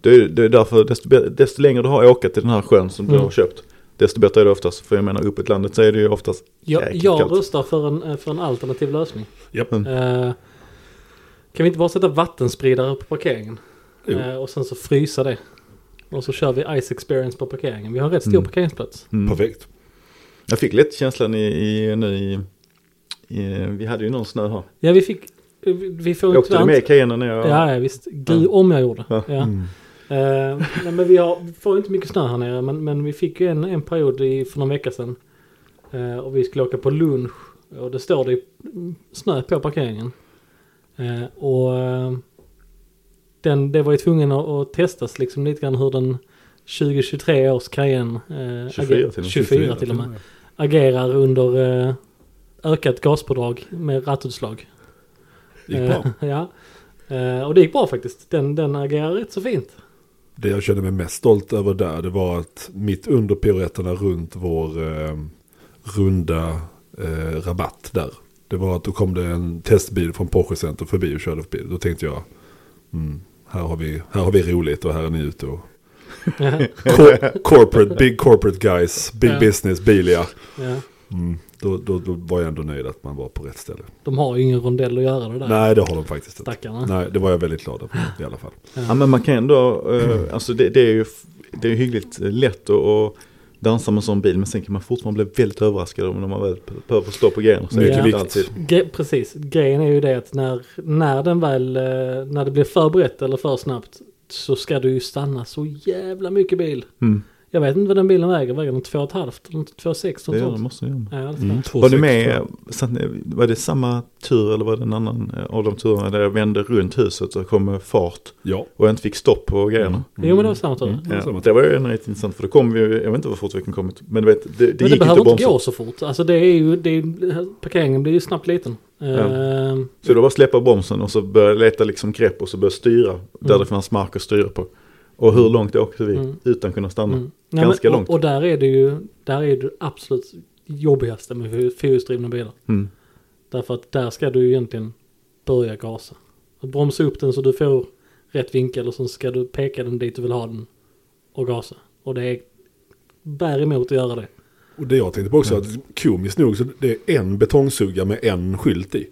Speaker 2: det, är- det är därför, desto, desto längre du har åkat till den här sjön som du
Speaker 1: Mm.
Speaker 2: har köpt, desto bättre är det oftast. För jag menar uppåt landet så är det ju oftast
Speaker 1: Jag,
Speaker 2: jäkligt
Speaker 1: jag
Speaker 2: kallt.
Speaker 1: röstar för en, eh, för en alternativ lösning.
Speaker 3: Japp.
Speaker 2: Mm.
Speaker 1: Eh, kan vi inte bara sätta vattenspridare på parkeringen?
Speaker 3: Jo.
Speaker 1: Eh, och sen så frysa det. Och så kör vi Ice Experience på parkeringen. Vi har en rätt stor
Speaker 2: Mm.
Speaker 1: parkeringsplats.
Speaker 2: Mm.
Speaker 3: Perfekt.
Speaker 2: Jag fick lite känslan i, i, nu i, i, vi hade ju någon snö här.
Speaker 1: Ja vi fick, vi- vi får
Speaker 2: Åkte du med
Speaker 1: inte-
Speaker 2: Cayenne när jag...
Speaker 1: Ja, ja visst. Gud
Speaker 2: Ja.
Speaker 1: om jag gjorde.
Speaker 2: Ja.
Speaker 1: Ja.
Speaker 3: Mm.
Speaker 1: Eh, nej, men vi, har, vi får inte mycket snö här nere. Men, men vi fick ju en, en period i, för någon vecka sedan. Eh, och vi skulle åka på lunch. Och det står det snö på parkeringen. Eh, och den, det var ju tvungen att, att testas liksom lite grann hur den 2023 års Cayenne. Eh,
Speaker 2: 24
Speaker 1: ager-
Speaker 2: till och med.
Speaker 1: 24 till och med. Agerar under eh, ökat gaspådrag med rattutslag.
Speaker 3: Gick bra.
Speaker 1: Eh, ja. Eh, och det gick bra faktiskt. Den, den agerar rätt så fint.
Speaker 3: Det jag kände mig mest stolt över där det var att mitt under piruetterna runt vår eh, runda eh, rabatt där. Det var att då kom det en testbil från Porsche Center förbi och körde förbi. Då tänkte jag, mm, här, har vi, här har vi roligt och här är ni ute och cor- corporate, big corporate guys, big
Speaker 1: Ja.
Speaker 3: business, Bilia.
Speaker 1: ja.
Speaker 3: Mm, då, då, då var jag ändå nöjd att man var på rätt ställe.
Speaker 1: De har ju ingen rondell att göra det där.
Speaker 3: Nej, det har de faktiskt inte.
Speaker 1: Stackarna.
Speaker 3: Nej, det var jag väldigt glad över i alla fall.
Speaker 2: Ja men man kan ändå, eh, alltså det, det är ju det är hyggligt lätt att dansa med en sån bil. Men sen kan man fortfarande bli väldigt överraskad om när man väl behöver stå på grejerna. Så
Speaker 3: Mycket
Speaker 2: inte
Speaker 3: vikt.
Speaker 2: alltid.
Speaker 1: Gre- precis. Grejen är ju det att när, när den väl, eh, när det blir för brett eller för snabbt så ska du ju stanna så jävla mycket bil.
Speaker 2: Mm.
Speaker 1: Jag vet inte vad den bilen väger. Väger den 2,5 eller 2,6?
Speaker 2: Det gör måste det göra.
Speaker 1: Ja,
Speaker 3: Mm,
Speaker 2: Var du med, var det samma tur eller var det en annan eh, av de turerna där jag vände runt huset och kom med fart
Speaker 3: Ja.
Speaker 2: och jag inte fick stopp på grejerna?
Speaker 1: Jo men det var samma tur.
Speaker 3: Mm.
Speaker 2: Ja, det var ju rätt intressant för då kom vi, jag vet inte hur fort vi kan kommit, men du vet, det, det
Speaker 1: Men det
Speaker 2: gick inte
Speaker 1: behöver inte
Speaker 2: bromsa.
Speaker 1: gå så fort. Alltså det är ju, det är, parkeringen blir ju snabbt liten. Eh,
Speaker 2: Så då var släppa bromsen och så började jag leta liksom grepp och så började jag styra där
Speaker 1: Mm.
Speaker 2: det fanns mark att styra på. Och hur långt åkte vi
Speaker 1: Mm.
Speaker 2: utan att kunna stanna?
Speaker 1: Mm. Nej,
Speaker 2: Ganska
Speaker 1: men,
Speaker 2: långt.
Speaker 1: Och, och där är det ju, där är det absolut jobbigaste med fyr- fyrhjulsdrivna bilar.
Speaker 2: Mm.
Speaker 1: Därför att där ska du ju egentligen börja gasa. Bromsa upp den så du får rätt vinkel och så ska du peka den dit du vill ha den och gasa. Och det är bär emot att göra det.
Speaker 3: Och det jag tänkte på också, att komiskt nog så det är en betongsugga med en skylt i.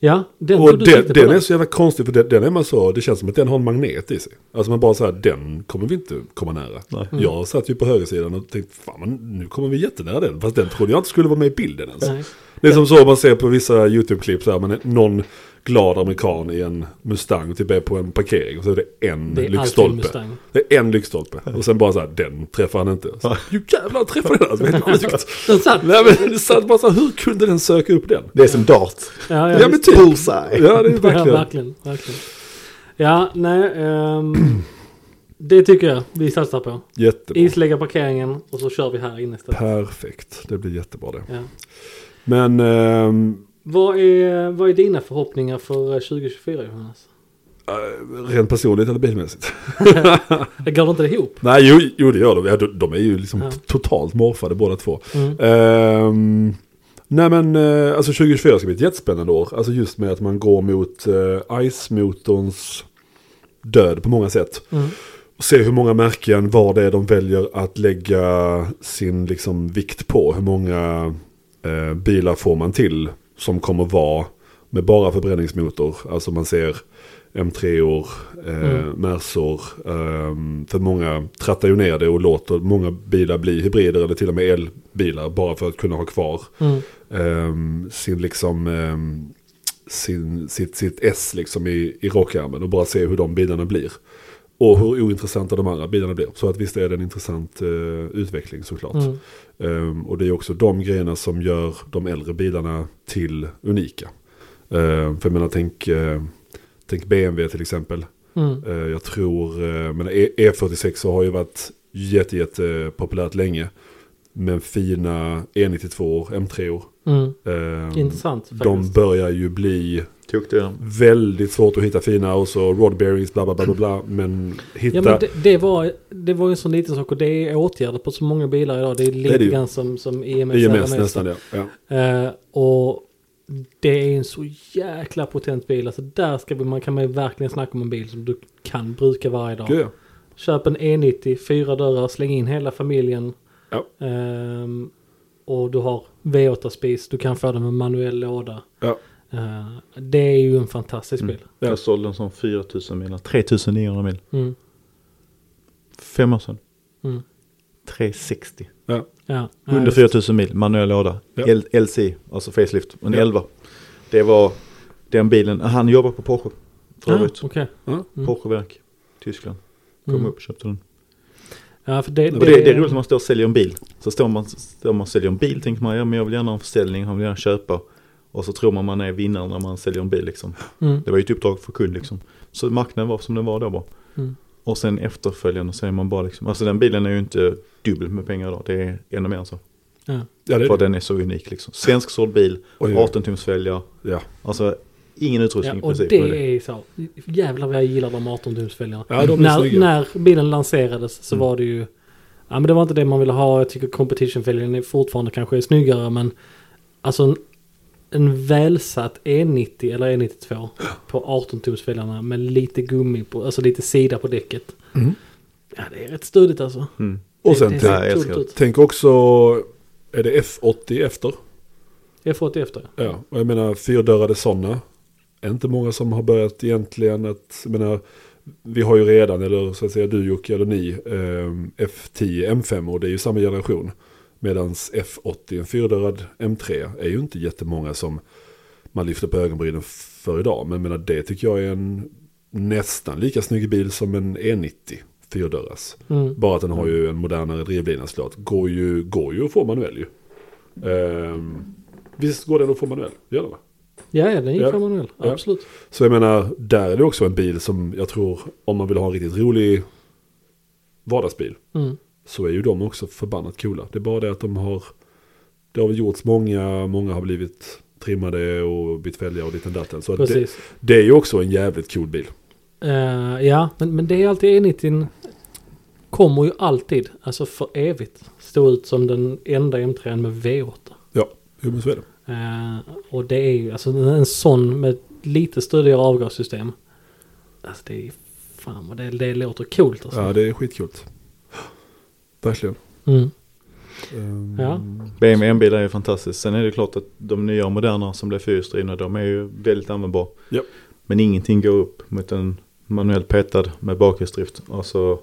Speaker 1: Ja, den
Speaker 3: och den, den är så jävla konstig för den, den är man så, det känns som att den har en magnet i sig. Alltså man bara så här, den kommer vi inte komma nära.
Speaker 2: Nej.
Speaker 1: Mm.
Speaker 3: Jag satt ju på högersidan och tänkte, fan men nu kommer vi jättenära den. Fast den trodde jag inte skulle vara med i bilden ens.
Speaker 1: Nej.
Speaker 3: Det är som så man ser på vissa YouTube-klipp så här, är någon glad amerikan i en Mustang typ är på en parkering och så är det en
Speaker 1: Det är
Speaker 3: lyktstolpe. Det är en lyktstolpe. Och sen bara så här, den träffar han inte. Så, ju jävlar träffade den alltså, helt sjukt.
Speaker 1: Den satt.
Speaker 3: Nej men det satt bara så här, hur kunde den söka upp den?
Speaker 2: Det är som dart.
Speaker 1: Ja,
Speaker 3: Ja, men
Speaker 1: visst.
Speaker 3: typ.
Speaker 2: Bullseye.
Speaker 3: Ja det är
Speaker 1: Ja,
Speaker 3: verkligen.
Speaker 1: verkligen, verkligen. Ja, nej. ehm, det tycker jag vi satsar på.
Speaker 3: Jättebra.
Speaker 1: Islägga parkeringen och så kör vi här inne istället.
Speaker 3: Perfekt, det blir jättebra det.
Speaker 1: Ja.
Speaker 3: Men ehm,
Speaker 1: Vad, är, vad är dina förhoppningar för eh, 2024 Johannes?
Speaker 3: äh, rent personligt eller bilmässigt?
Speaker 1: Går inte det ihop?
Speaker 3: Nej, jo, jo det gör de. Ja, de, de är ju liksom
Speaker 1: Ja.
Speaker 3: totalt morfade båda två.
Speaker 1: Mm.
Speaker 3: Ehm, nej men eh, alltså 2024 ska bli ett jättespännande år. Alltså just med att man går mot uh, ICE-motorns död på många sätt.
Speaker 1: Mm.
Speaker 3: Och se hur många märken, vad det är de väljer att lägga sin liksom, vikt på. Hur många eh, bilar får man till som kommer vara med bara förbränningsmotor. Alltså man ser M3-or, eh,
Speaker 1: Mm.
Speaker 3: Mersor. ehm, för många trattar ju ner det och låter många bilar bli hybrider eller till och med elbilar bara för att kunna ha kvar
Speaker 1: Mm.
Speaker 3: ehm, sin liksom ehm, sin, sitt, sitt S liksom i, i rockärmen och bara se hur de bilarna blir. Och hur ointressanta de andra bilarna blir. Så att visst är det en intressant eh, utveckling såklart.
Speaker 1: Mm.
Speaker 3: Ehm, och det är också de grejerna som gör de äldre bilarna till unika. Ehm, för jag menar, tänk, eh, tänk BMW till exempel.
Speaker 1: Mm.
Speaker 3: Eh, jag tror, uh, men E- E46 har ju varit jätte, jätte populärt länge. Men fina E92 M3
Speaker 1: Mm.
Speaker 3: ehm,
Speaker 1: Intressant
Speaker 3: De
Speaker 1: faktiskt.
Speaker 3: börjar ju bli
Speaker 2: Tuktiga.
Speaker 3: väldigt svårt att hitta fina och så rod bearings bla bla bla bla, bla men hitta.
Speaker 1: Ja men det, det, var, det var ju en sån liten sak och det är åtgärder på så många bilar idag. Det är lite
Speaker 3: det ju.
Speaker 1: grann som, som EMS.
Speaker 3: IMS
Speaker 1: RMS.
Speaker 3: nästan ja. ja.
Speaker 1: Eh, och det är en så jäkla potent bil. Alltså där ska vi, man kan man ju verkligen snacka om en bil som du kan bruka varje dag.
Speaker 3: Ja.
Speaker 1: Köp en E90, fyra dörrar, släng in hela familjen.
Speaker 3: Ja.
Speaker 1: Ehm, och du har V8-spis, du kan få den med manuell låda.
Speaker 3: Ja.
Speaker 1: Eh, det är ju en fantastisk
Speaker 2: Mm.
Speaker 1: bil.
Speaker 3: Ja.
Speaker 2: Jag sålde en sån 4000 mil, 3900 mil.
Speaker 1: Mm.
Speaker 2: Fem år sedan.
Speaker 1: Mm.
Speaker 2: 360.
Speaker 1: Ja. Ja,
Speaker 2: Under
Speaker 1: just-
Speaker 2: 4000 mil, manuell låda.
Speaker 3: Ja.
Speaker 2: L- LC, alltså facelift. En
Speaker 3: Ja.
Speaker 2: 11. Det var den bilen, han jobbar på Porsche. För
Speaker 1: Ja,
Speaker 2: övrigt.
Speaker 3: Ja.
Speaker 1: Mm.
Speaker 2: Porscheverk, Tyskland. Kom
Speaker 1: Mm.
Speaker 2: upp och köpte den.
Speaker 1: Ja, för det,
Speaker 2: Och det, det är roligt när man står och säljer en bil. Så står man, står man och säljer en bil tänker man, ja men jag vill gärna ha en försäljning, jag vill gärna köpa. Och så tror man man är vinnare när man säljer en bil liksom.
Speaker 1: Mm.
Speaker 2: Det var ju ett uppdrag för kund liksom. Så marknaden var som den var då bara.
Speaker 1: Mm.
Speaker 2: Och sen efterföljande så är man bara liksom, alltså den bilen är ju inte dubbel med pengar idag. Det är ännu mer än så.
Speaker 1: Ja.
Speaker 3: Ja, det
Speaker 2: För
Speaker 3: det.
Speaker 2: den är så unik liksom. Svensk såld bil,
Speaker 3: Oj, oj.
Speaker 2: 18 tums fälgar.
Speaker 3: Ja.
Speaker 2: Alltså ingen utrustning
Speaker 1: Ja,
Speaker 2: i
Speaker 1: och
Speaker 2: princip.
Speaker 1: det
Speaker 2: med
Speaker 1: är så. Jävlar vad jag gillar de 18-tumsfälgarna.
Speaker 3: Ja, de är
Speaker 1: när, när bilen lanserades så
Speaker 3: Mm.
Speaker 1: var det ju... Ja men det var inte det man ville ha. Jag tycker competition-fälgen är fortfarande kanske är snyggare men... Alltså en, en välsatt E90 eller E92 på 18-tumsfälgarna med lite gummi på, alltså lite sida på däcket.
Speaker 3: Mm.
Speaker 1: Ja det är rätt stödigt alltså.
Speaker 2: Mm.
Speaker 3: Och
Speaker 1: Det-
Speaker 3: sen
Speaker 1: det
Speaker 3: tänk,
Speaker 2: Ja, jag
Speaker 3: tänk också, är det F80 efter?
Speaker 1: Jag får det efter.
Speaker 3: Ja, och jag menar fyrdörrade sådana. Är inte många som har börjat egentligen att, jag menar, vi har ju redan, eller så att säga du Jocke eller ni, eh, F10 M5 och det är ju samma generation. Medan F80, en fyrdörrad M3, är ju inte jättemånga som man lyfter på ögonbrynen för idag. Men menar, det tycker jag är en nästan lika snygg bil som en E90 fyrdörras.
Speaker 1: Mm.
Speaker 3: Bara att den har ju en modernare drivlina såklart. Går ju, går ju att få manuell ju. Ehm, visst går den att få manuell? Gör den va?
Speaker 1: Ja, ja den gick
Speaker 3: Ja.
Speaker 1: ja. manuell.
Speaker 3: Ja.
Speaker 1: Absolut.
Speaker 3: Så jag menar, där är det också en bil som jag tror, om man vill ha en riktigt rolig vardagsbil,
Speaker 1: Mm.
Speaker 3: Så är ju de också förbannat coola. Det är bara det att de har, det har väl gjorts många, många har blivit trimmade och bytt fälgar och lite datten. Så det, det är ju också en jävligt cool bil.
Speaker 1: Eh, ja, men, men det är alltid E90 kommer ju alltid, alltså för evigt, stå ut som den enda M3 med V8.
Speaker 3: Ja, jo men så är det.
Speaker 1: Eh, och det är ju, alltså en sån med lite stödigare avgassystem. Alltså det är, fan vad det, det låter coolt alltså.
Speaker 3: Ja, det är skitcoolt. Verkligen.
Speaker 1: Mm.
Speaker 3: Ehm,
Speaker 1: Ja.
Speaker 2: BMW M-bilar är ju fantastiskt. Sen är det klart att de nya och moderna som blir fyrhjulsdrivna, de är ju väldigt användbara.
Speaker 3: Ja.
Speaker 2: Men ingenting går upp mot en manuellt petad med bakhjulsdrift. Alltså,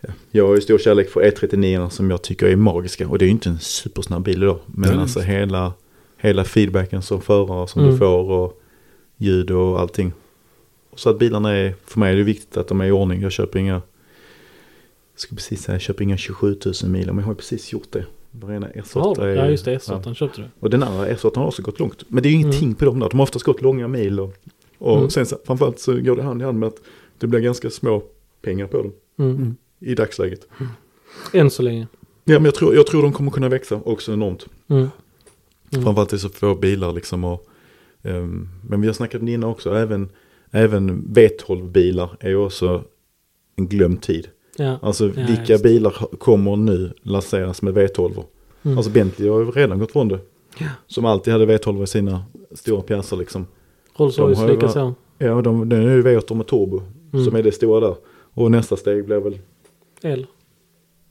Speaker 2: ja. Jag har ju stor kärlek för E39 som jag tycker är magiska. Och det är ju inte en supersnabb bil idag. Men
Speaker 3: Nej.
Speaker 2: alltså hela, hela feedbacken som förare som
Speaker 1: Mm.
Speaker 2: du får och ljud och allting. Så att bilarna är, för mig är det viktigt att de är i ordning. Jag köper inga, ska precis säga, jag köper inga 27 000 mil. Men jag har ju precis gjort det. Varenda S8
Speaker 1: Ja,
Speaker 2: är,
Speaker 1: ja just det,
Speaker 2: ja.
Speaker 1: S8 köpte du.
Speaker 2: Och den andra S8 har också gått långt. Men det är ju ingenting
Speaker 1: Mm.
Speaker 2: på dem där. De har oftast gått långa mil. Och, och
Speaker 1: Mm.
Speaker 2: sen framförallt så går det hand i hand med att det blir ganska små pengar på dem
Speaker 1: Mm.
Speaker 3: Mm.
Speaker 2: i dagsläget.
Speaker 1: Än så länge.
Speaker 2: Ja men jag tror, jag tror de kommer kunna växa också enormt.
Speaker 1: Mm. Mm.
Speaker 2: Framförallt det är så få bilar liksom. Och, ehm, men vi har snackat innan också. Även, även V12-bilar är ju också en glömd tid.
Speaker 1: Ja.
Speaker 2: Alltså
Speaker 1: Ja,
Speaker 2: vilka bilar kommer nu lanseras med V12?
Speaker 1: Mm.
Speaker 2: Alltså Bentley har ju redan gått från det.
Speaker 1: Ja.
Speaker 2: Som alltid hade V12 i sina stora pjäser liksom.
Speaker 1: Rolls Royce likaså.
Speaker 2: Ja, de, den är ju V8 med turbo.
Speaker 1: Mm.
Speaker 2: Som är det stora där. Och nästa steg blir väl,
Speaker 1: L.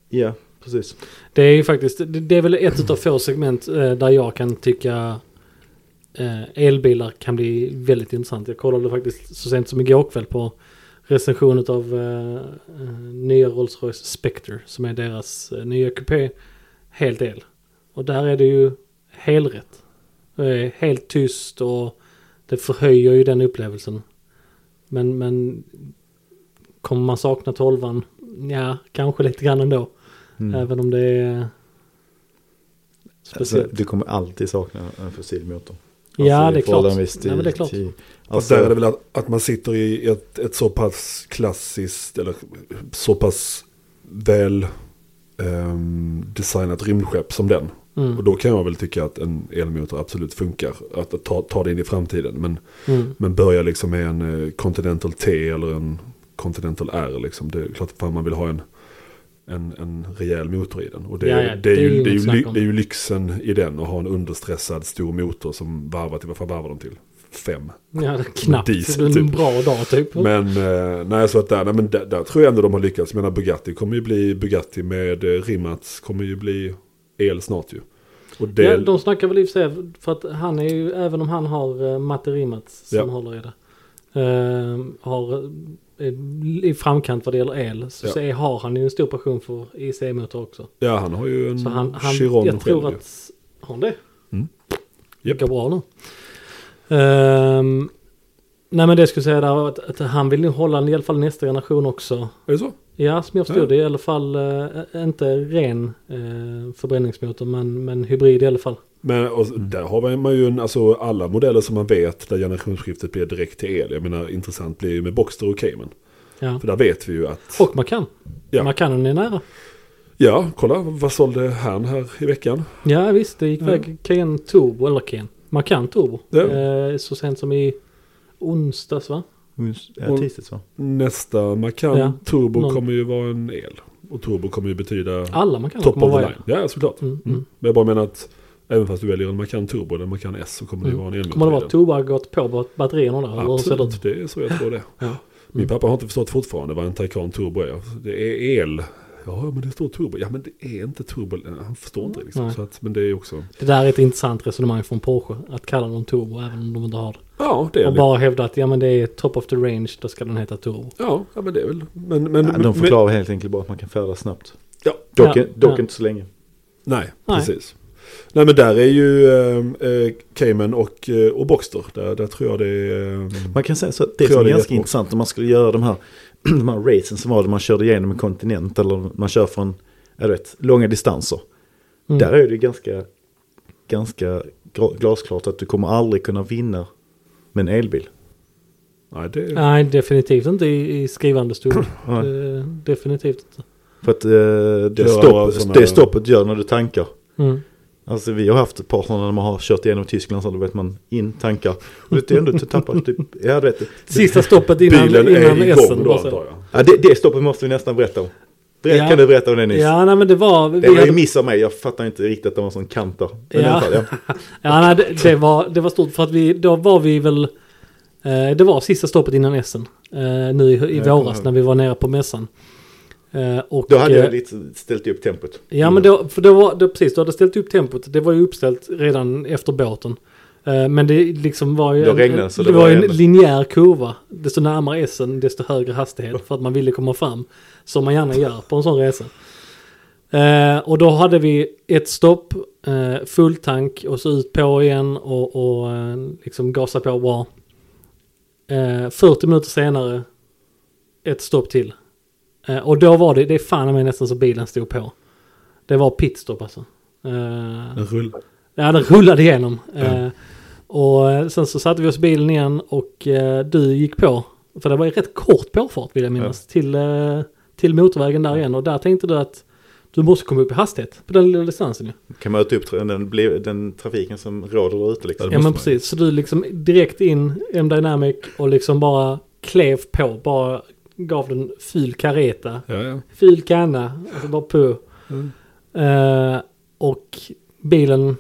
Speaker 2: ja precis.
Speaker 1: Det är ju faktiskt, det är väl ett utav få segment eh, där jag kan tycka eh, elbilar kan bli väldigt intressant. Jag kollade faktiskt så sent som igår kväll på recension av eh, eh, nya Rolls-Royce Spectre som är deras eh, nya kupé. Helt el. Och där är det ju helrätt. Det är helt tyst och det förhöjer ju den upplevelsen. Men, men kommer man sakna tolvan? Ja, kanske lite grann ändå.
Speaker 2: Mm.
Speaker 1: Även om det är
Speaker 2: Alltså,
Speaker 1: speciellt.
Speaker 2: du kommer alltid sakna en fossilmotor.
Speaker 1: ja,
Speaker 2: Alltså,
Speaker 1: det är klart. Ja, men det är klart.
Speaker 2: Alltså,
Speaker 3: där är det väl att, att man sitter i ett, ett så pass klassiskt eller så pass väl ehm, designat rymdskepp som den.
Speaker 1: Mm.
Speaker 3: Och då kan jag väl tycka att en elmotor absolut funkar. Att, att ta, ta det in i framtiden. Men,
Speaker 1: Mm.
Speaker 3: men börja liksom med en eh, Continental T eller en Continental R. Liksom. Det är klart att man vill ha en, en, en rejäl motor i den. Och det,
Speaker 1: Ja, ja,
Speaker 3: det, är, ju, det, är ju, det är ju lyxen i den att ha en understressad stor motor som varvar till, vad fan varvar de till? Fem.
Speaker 1: Ja, knappt.
Speaker 3: Diesel,
Speaker 1: är en
Speaker 3: typ.
Speaker 1: bra dag typ.
Speaker 3: Men eh, nej, så att där, nej, men där, där tror jag ändå de har lyckats. Jag menar Bugatti kommer ju bli Bugatti med eh, Rimac kommer ju bli el snart ju. Och det,
Speaker 1: Ja, de snackar väl i och för sig, för att han är ju, även om han har uh, Matte Rimats som
Speaker 3: Ja.
Speaker 1: håller i det. eh, har eh, i framkant vad det gäller el. Så,
Speaker 3: Ja.
Speaker 1: så är, har han ju en stor passion för IC-motor också.
Speaker 3: ja, han har ju en
Speaker 1: Så han, han
Speaker 3: Chiron
Speaker 1: jag tror
Speaker 3: själv ju.
Speaker 1: att, har han det?
Speaker 3: Mm.
Speaker 1: Det går bra nu. Ehm, nej men det skulle jag säga där att, att han vill nog hålla i alla fall nästa generation också.
Speaker 3: Är det så?
Speaker 1: Ja, som jag förstod
Speaker 3: Ja.
Speaker 1: det i alla fall eh, inte ren eh, förbränningsmotor men, men hybrid i alla fall.
Speaker 3: Men och, där har man ju en, alltså alla modeller som man vet där generationsskiftet blir direkt till el. Jag menar intressant blir ju med Boxster och Cayman.
Speaker 1: Ja.
Speaker 3: För där vet vi ju att,
Speaker 1: Och Macan.
Speaker 3: Ja.
Speaker 1: Macanen är nära.
Speaker 3: ja kolla vad sålde han här i veckan?
Speaker 1: Ja visst, det gick
Speaker 3: Ja.
Speaker 1: väg Cayenne Turbo, eller Cayenne, Macan Turbo.
Speaker 3: Ja.
Speaker 1: Eh, så sent som i onsdags va?
Speaker 2: Ja, tisdags va?
Speaker 3: Nästa Macan
Speaker 1: Ja,
Speaker 3: Turbo
Speaker 1: någon-
Speaker 3: kommer ju vara en el. Och Turbo kommer ju betyda
Speaker 1: Alla Macaner
Speaker 3: top of the line. Ja, såklart.
Speaker 1: Mm,
Speaker 3: Mm.
Speaker 1: mm.
Speaker 3: Men jag bara menar att även fast du väljer en Macan Turbo eller en Macan S så kommer det
Speaker 1: Mm.
Speaker 3: vara en elmotor
Speaker 1: Kommer det vara turboaggregat på bat- batterierna där? Det?
Speaker 3: Absolut, det är så jag tror det.
Speaker 1: Ja.
Speaker 3: Min
Speaker 1: Mm.
Speaker 3: pappa har inte förstått fortfarande vad en Taycan Turbo är. Det är el. Ja, men det står turbo. Ja, men det är inte turbo. Han förstår inte liksom.
Speaker 1: Nej.
Speaker 3: Så att, men det är också...
Speaker 1: Det där är ett intressant resonemang från Porsche. Att kalla dem turbo även om de inte har det.
Speaker 3: Ja, det är
Speaker 1: Och
Speaker 3: lite-
Speaker 1: bara hävda att ja men det är top of the range, då ska den heta turbo.
Speaker 3: Ja, ja, men det är väl... Men, men,
Speaker 2: Ja, de
Speaker 3: men-
Speaker 2: förklarar helt enkelt bara att man kan färdas snabbt.
Speaker 3: Ja.
Speaker 2: Dock,
Speaker 1: Ja,
Speaker 2: dock
Speaker 1: ja.
Speaker 2: inte så länge.
Speaker 3: Nej,
Speaker 1: Nej.
Speaker 3: precis. Nej, men där är ju eh, Cayman och, eh, och Boxster. Där, där tror jag det är... Eh,
Speaker 2: Man kan säga så att det som är
Speaker 3: det
Speaker 2: ganska intressant om man skulle göra de här, de här racen som var där man körde igenom en kontinent eller man kör från, jag vet, långa distanser.
Speaker 1: Mm.
Speaker 2: Där är det ganska, ganska glasklart att du kommer aldrig kunna vinna med en elbil.
Speaker 3: nej, det...
Speaker 1: Nej, definitivt inte i, i skrivande stund. Definitivt inte.
Speaker 2: För att eh, det, stopp, det stoppet gör när du tankar.
Speaker 1: Mm.
Speaker 2: Alltså vi har haft ett par sådana när man har kört igenom Tyskland så då vet man in tankar. Och det är ändå att tappa typ, ja du vet.
Speaker 1: Sista stoppet innan,
Speaker 3: Bilen
Speaker 1: innan
Speaker 3: är igång
Speaker 1: Essen.
Speaker 3: då antar jag.
Speaker 2: Ja, det, det stoppet måste vi nästan berätta om. Berätt,
Speaker 1: Ja.
Speaker 2: Kan du berätta om det Nils?
Speaker 1: Ja, nej men det var...
Speaker 2: Det var ju
Speaker 1: hade,
Speaker 2: miss av mig, jag fattar inte riktigt att det var en sån kant där. Men
Speaker 1: Ja.
Speaker 2: fall, ja.
Speaker 1: ja, nej, det, det, var, det var stort för att vi, då var vi väl... Eh, det var sista stoppet innan Essen. Eh, nu i, i våras när vi var nere på mässan. Eh, och,
Speaker 2: Då hade
Speaker 1: eh,
Speaker 2: jag lite ställt upp tempot.
Speaker 1: Ja men då, för då var, då, precis, du hade ställt upp tempot. Det var ju uppställt redan efter båten. Eh, men det liksom var ju en,
Speaker 2: regnade det,
Speaker 1: det var en linjär kurva. Desto närmare Essen, desto högre hastighet. För att man ville komma fram. Som man gärna gör på en sån resa. Eh, och då hade vi ett stopp, eh, full tank och så ut på igen och, och eh, liksom gasa på bra. Eh, 40 minuter senare, ett stopp till. Eh, och då var det, det är fan mig nästan så bilen stod på. Det var pitstop alltså. Eh,
Speaker 3: En rull.
Speaker 1: ja, den rullade igenom. Eh, och sen så satte vi oss i bilen igen och du gick på. För det var ju rätt kort påfart vill jag minnas. Till, eh, till motorvägen där igen. Och där tänkte du att du måste komma upp i hastighet på den lilla distansen ju.
Speaker 2: Kan möta upp den, den trafiken som råder där ute liksom.
Speaker 3: Ja,
Speaker 1: men precis. Så du liksom direkt in M-Dynamic och liksom bara klev på. Bara gav den ful kareta.
Speaker 3: Ja, ja.
Speaker 1: Ful kanna. Alltså bara på.
Speaker 3: Mm.
Speaker 1: Eh, och bilen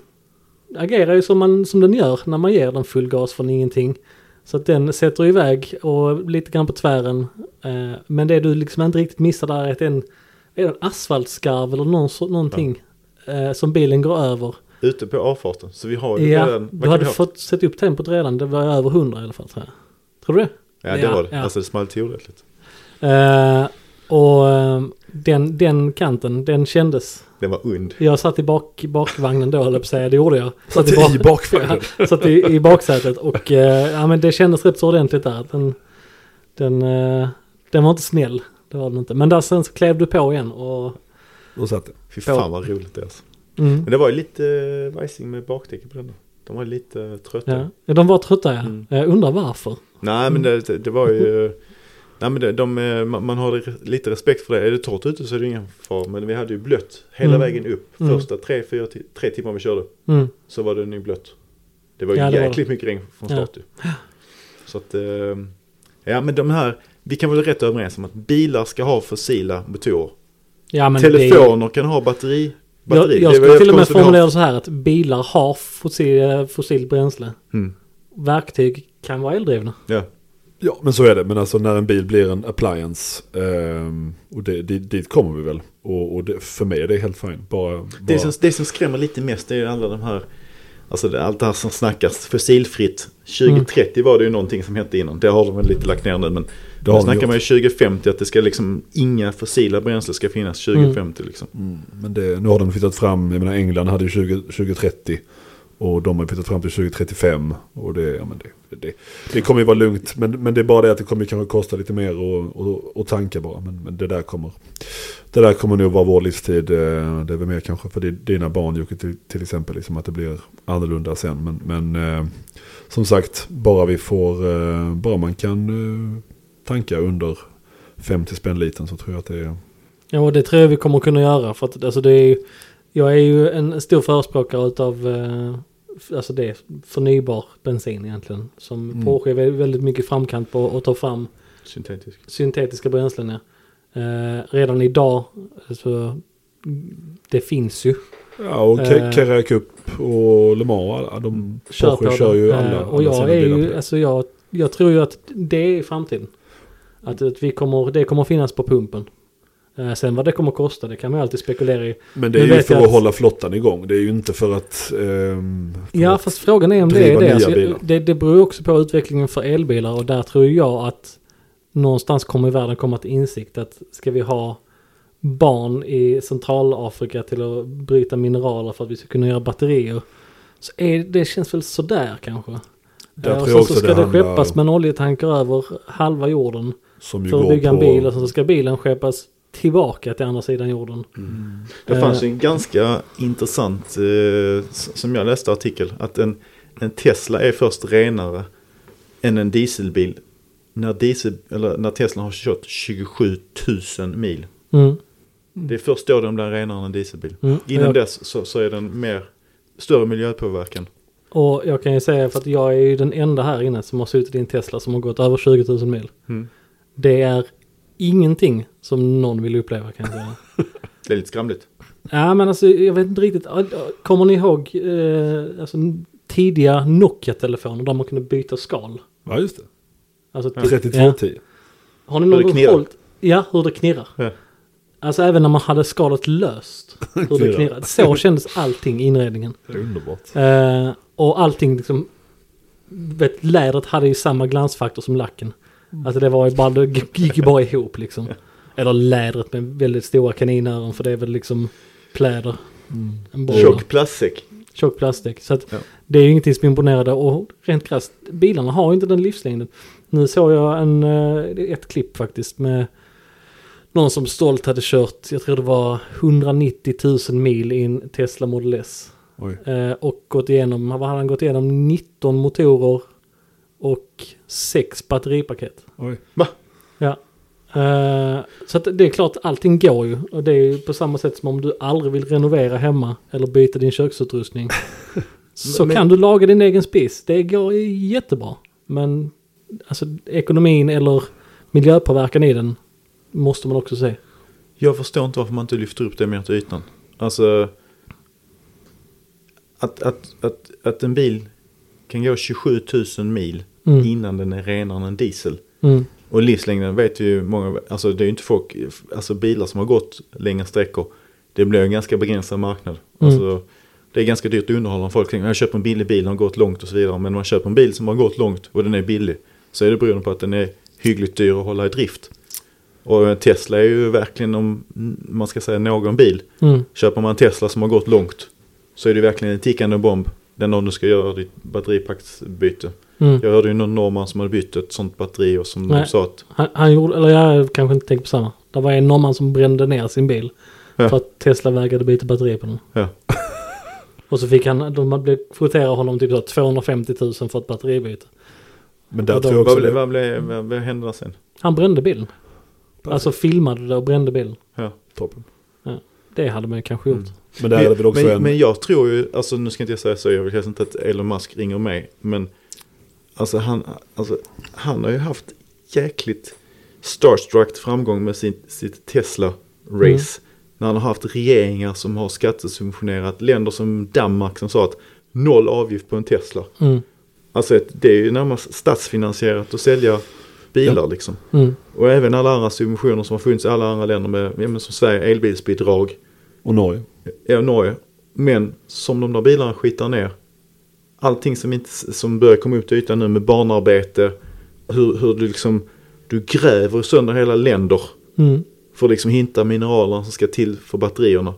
Speaker 1: agerar ju som, man, som den gör när man ger den full gas från ingenting. Så att den sätter iväg och lite grann på tvären. Eh, men det du liksom inte riktigt missar där är att en, är en asfaltskarv eller någon, någonting eh, som bilen går över.
Speaker 2: ute på avfarten. Så vi har ju
Speaker 1: Ja,
Speaker 2: redan,
Speaker 1: du hade fått sätta upp tempot redan. Det var över 100 i alla fall tror jag. Tror du det?
Speaker 2: Ja, det
Speaker 1: Ja,
Speaker 2: var det.
Speaker 1: ja.
Speaker 2: Alltså det small till ordentligt.
Speaker 1: Eh, och eh, den, den kanten, den kändes.
Speaker 2: Det var und.
Speaker 1: Jag satt i bak, bakvagnen då, höll jag på säga. Det gjorde jag.
Speaker 3: Satt
Speaker 1: i,
Speaker 3: i bakvagnen.
Speaker 1: Ja, satt i, i baksätet och eh, ja, men det kändes rätt så ordentligt där. Den, den, eh, den var inte snäll. Det var den inte. Men där sen så klev du på igen och...
Speaker 3: Och satt det.
Speaker 2: Fy fan vad roligt det är alltså.
Speaker 1: Mm,
Speaker 2: Men det var ju lite uh, vajsing med bakdäcket på den då. De var lite trötta.
Speaker 1: ja. De var trötta ja.
Speaker 2: Mm.
Speaker 1: Jag undrar varför.
Speaker 2: Nej men det, det, det var ju... Nej men det, de, eh, man, har lite respekt för det. Är det torrt ute så är det ingen fara. Men vi hade ju blött hela
Speaker 1: Mm.
Speaker 2: vägen upp.
Speaker 1: Mm.
Speaker 2: Första tre, fyra, tre timmar vi körde.
Speaker 1: Mm.
Speaker 2: Så var det nu blött. Det var ju
Speaker 1: Ja, det var
Speaker 2: jäkligt mycket regn från
Speaker 1: Ja.
Speaker 2: start ju. Så att... eh, Ja men de här... Vi kan väl rätt överens om att bilar ska ha fossila motorer.
Speaker 1: Ja, men det,
Speaker 2: Telefoner kan ha batteri. batteri.
Speaker 1: jag, jag skulle till och med formulera det så här att bilar har fossil, fossilt bränsle.
Speaker 2: Mm.
Speaker 1: Verktyg kan vara eldrivna.
Speaker 2: Ja.
Speaker 3: Ja, men så är det. Men alltså när en bil blir en appliance, ehm, och det, dit, dit kommer vi väl. Och, och det, för mig är det helt fine. Bara, bara
Speaker 2: Det, som, det som skrämmer lite mest det är ju alla de här, alltså det, allt det här som snackas fossilfritt. 2030 var det ju någonting som hette innan, det har de väl lite lagt ner nu men
Speaker 3: Det
Speaker 2: nu snackar man ju
Speaker 3: gjort.
Speaker 2: 2050 att det ska liksom, inga fossila bränslen ska finnas 2050 liksom.
Speaker 3: Mm, men det, nu har de flyttat fram, jag menar England hade ju 20, 2030. Och de har flyttat fram till 2035. Och det, ja, men det, det, det kommer ju vara lugnt. Men, men det är bara det att det kommer kanske kosta lite mer och, och, och tanka bara. Men, men det där kommer det där kommer nog vara vår livstid. Eh, det är väl mer kanske för dina barn Jocke till, till exempel. Liksom att det blir annorlunda sen. Men, men eh, som sagt, bara vi får, eh, bara man kan tanka under 50 spänn liten så tror jag att det är
Speaker 1: Ja, och det tror jag vi kommer kunna göra. För att alltså det är ju, jag är ju en stor förespråkare utav eh, alltså det, förnybar bensin egentligen. Som
Speaker 3: Mm.
Speaker 1: Porsche är vä- väldigt mycket framkant på att ta fram
Speaker 2: Syntetisk.
Speaker 1: syntetiska bränslen. Ja. Eh, redan idag, så det finns ju.
Speaker 3: Ja, och
Speaker 1: Eh,
Speaker 3: Carrera Cup och Le Mans, alla, de
Speaker 1: Kör
Speaker 3: Porsche kör ju
Speaker 1: Eh,
Speaker 3: alla,
Speaker 1: och
Speaker 3: alla
Speaker 1: jag är ju, alltså jag, jag tror ju att det är framtiden. Att, att vi kommer, det kommer finnas på pumpen. Eh, sen vad det kommer kosta, det kan man alltid spekulera i.
Speaker 3: Men det är ju för
Speaker 1: jag
Speaker 3: att
Speaker 1: att-
Speaker 3: hålla flottan igång. Det är ju inte för att... ehm, för
Speaker 1: Ja,
Speaker 3: att
Speaker 1: fast frågan är om det är det. Alltså, det. Det beror också på utvecklingen för elbilar och där tror jag att någonstans kommer världen komma till insikt att ska vi ha barn i Centralafrika till att bryta mineraler för att vi ska kunna göra batterier. Så är, det känns väl sådär kanske.
Speaker 3: Där
Speaker 1: Eh, och sen
Speaker 3: jag
Speaker 1: så ska
Speaker 3: det
Speaker 1: det, skeppas med en oljetanker över halva jorden
Speaker 3: som ju
Speaker 1: för att bygga en bil och sen så ska bilen skeppas tillbaka till andra sidan jorden.
Speaker 2: Det
Speaker 1: Eh.
Speaker 2: fanns en ganska intressant, eh, som jag läste artikel, att en, en Tesla är först renare än en dieselbil. När, diesel, eller när Tesla har kört 27 000 mil.
Speaker 1: Mm.
Speaker 2: Det är först då den blir renare än en dieselbil.
Speaker 1: Mm.
Speaker 2: Innan
Speaker 1: Jag-
Speaker 2: dess så, så är den mer, större miljöpåverkan.
Speaker 1: Och jag kan ju säga för att jag är ju den enda här inne som har suttit i en Tesla som har gått över 20 000 mil.
Speaker 2: Mm.
Speaker 1: Det är ingenting som någon vill uppleva kan jag säga.
Speaker 2: Det är lite skramligt.
Speaker 1: ja men alltså jag vet inte riktigt. Kommer ni ihåg eh, alltså, tidiga Nokia-telefoner där man kunde byta skal?
Speaker 3: Ja, just det.
Speaker 1: Alltså,
Speaker 2: Ja.
Speaker 1: typ-
Speaker 3: 3210.
Speaker 1: Har ni någon gång hållit? Ja, hur det knirrar.
Speaker 2: Ja.
Speaker 1: Alltså även när man hade skalet löst. Hur det
Speaker 3: Knirrar.
Speaker 1: knirrade. Så kändes allting i inredningen.
Speaker 3: Underbart.
Speaker 1: Eh, och allting liksom, vet, lädret hade ju samma glansfaktor som lacken. Alltså det var ju bara, det gick ju bara ihop liksom. Eller lädret med väldigt stora kaninöron för det är väl liksom pläder. En boll.
Speaker 2: Tjock plastsäck.
Speaker 1: Tjock plastik. Så att
Speaker 2: Ja.
Speaker 1: det är ju ingenting som imponerade och rent krasst, bilarna har ju inte den livslängden. Nu såg jag en, eh, ett klipp faktiskt med någon som stolt hade kört, jag tror det var 190 000 mil i en Tesla Model S.
Speaker 3: Oj.
Speaker 1: Eh, och gått igenom, vad hade han gått igenom? 19 motorer och 6 batteripaket.
Speaker 3: Oj.
Speaker 1: Ja. Eh, så att det är klart, allting går ju. Och det är ju på samma sätt som om du aldrig vill renovera hemma eller byta din köksutrustning. så
Speaker 2: Men-
Speaker 1: kan du laga din egen spis. Det går ju jättebra. Men alltså ekonomin eller miljöpåverkan i den måste man också se.
Speaker 2: Jag förstår inte varför man inte lyfter upp det mer till ytan. Alltså att, att, att, att en bil kan gå 27 000 mil
Speaker 1: Mm.
Speaker 2: innan den är renare än diesel.
Speaker 1: Mm.
Speaker 2: Och livslängden vet ju många, alltså det är ju inte folk, alltså bilar som har gått längre sträckor. Det blir en ganska begränsad marknad.
Speaker 1: Mm.
Speaker 2: Alltså det är ganska dyrt att underhålla. Folk tänker jag köper en billig bil, den har gått långt och så vidare. Men när man köper en bil som har gått långt och den är billig. Så är det beroende på att den är hyggligt dyr att hålla i drift. Och Tesla är ju verkligen om man ska säga någon bil.
Speaker 1: Mm.
Speaker 2: Köper man en Tesla som har gått långt. Så är det verkligen en tickande bomb. Den dagen du ska göra ditt batteripacksbyte.
Speaker 1: Mm.
Speaker 2: Jag hörde ju någon norrman som hade bytt ett sånt batteri och som
Speaker 1: Nej.
Speaker 2: sa att
Speaker 1: Han, han gjorde, eller jag kanske inte tänker på samma. Det var en norrman som brände ner sin bil.
Speaker 2: Ja.
Speaker 1: För att Tesla vägrade byta batteri på den.
Speaker 2: Ja.
Speaker 1: Och så fick han, de blev kvotera honom typ så 250 000 för ett batteribyte.
Speaker 3: Men där
Speaker 1: Och
Speaker 3: tror jag också
Speaker 2: vad, blev, vad, blev, vad, vad hände där sen?
Speaker 1: Han brände bilen. Alltså filmade det och brände bilen.
Speaker 2: Ja.
Speaker 3: toppen.
Speaker 1: Det hade man ju kanske gjort.
Speaker 2: Mm.
Speaker 3: Men där är det väl också
Speaker 2: men,
Speaker 3: en...
Speaker 2: men jag tror ju, alltså nu ska inte jag säga så, jag vill helst inte att Elon Musk ringer mig. Men alltså han, alltså, han har ju haft jäkligt starstruck framgång med sin, sitt Tesla-race. När han har haft regeringar som har skattesubventionerat, länder som Danmark som sa att noll avgift på en Tesla.
Speaker 1: Mm.
Speaker 2: Alltså det är ju närmast statsfinansierat att sälja bilar liksom.
Speaker 1: Mm.
Speaker 2: Och även alla andra subventioner som har funnits i alla andra länder med, ja, som Sverige, elbilsbidrag.
Speaker 3: Och Norge.
Speaker 2: Ja, Norge. Men som de där bilarna skitar ner. Allting som, inte, som börjar komma upp till ytan nu med barnarbete. Hur, hur du liksom, du gräver sönder hela länder.
Speaker 1: Mm.
Speaker 2: För att liksom hitta mineralerna som ska till för batterierna.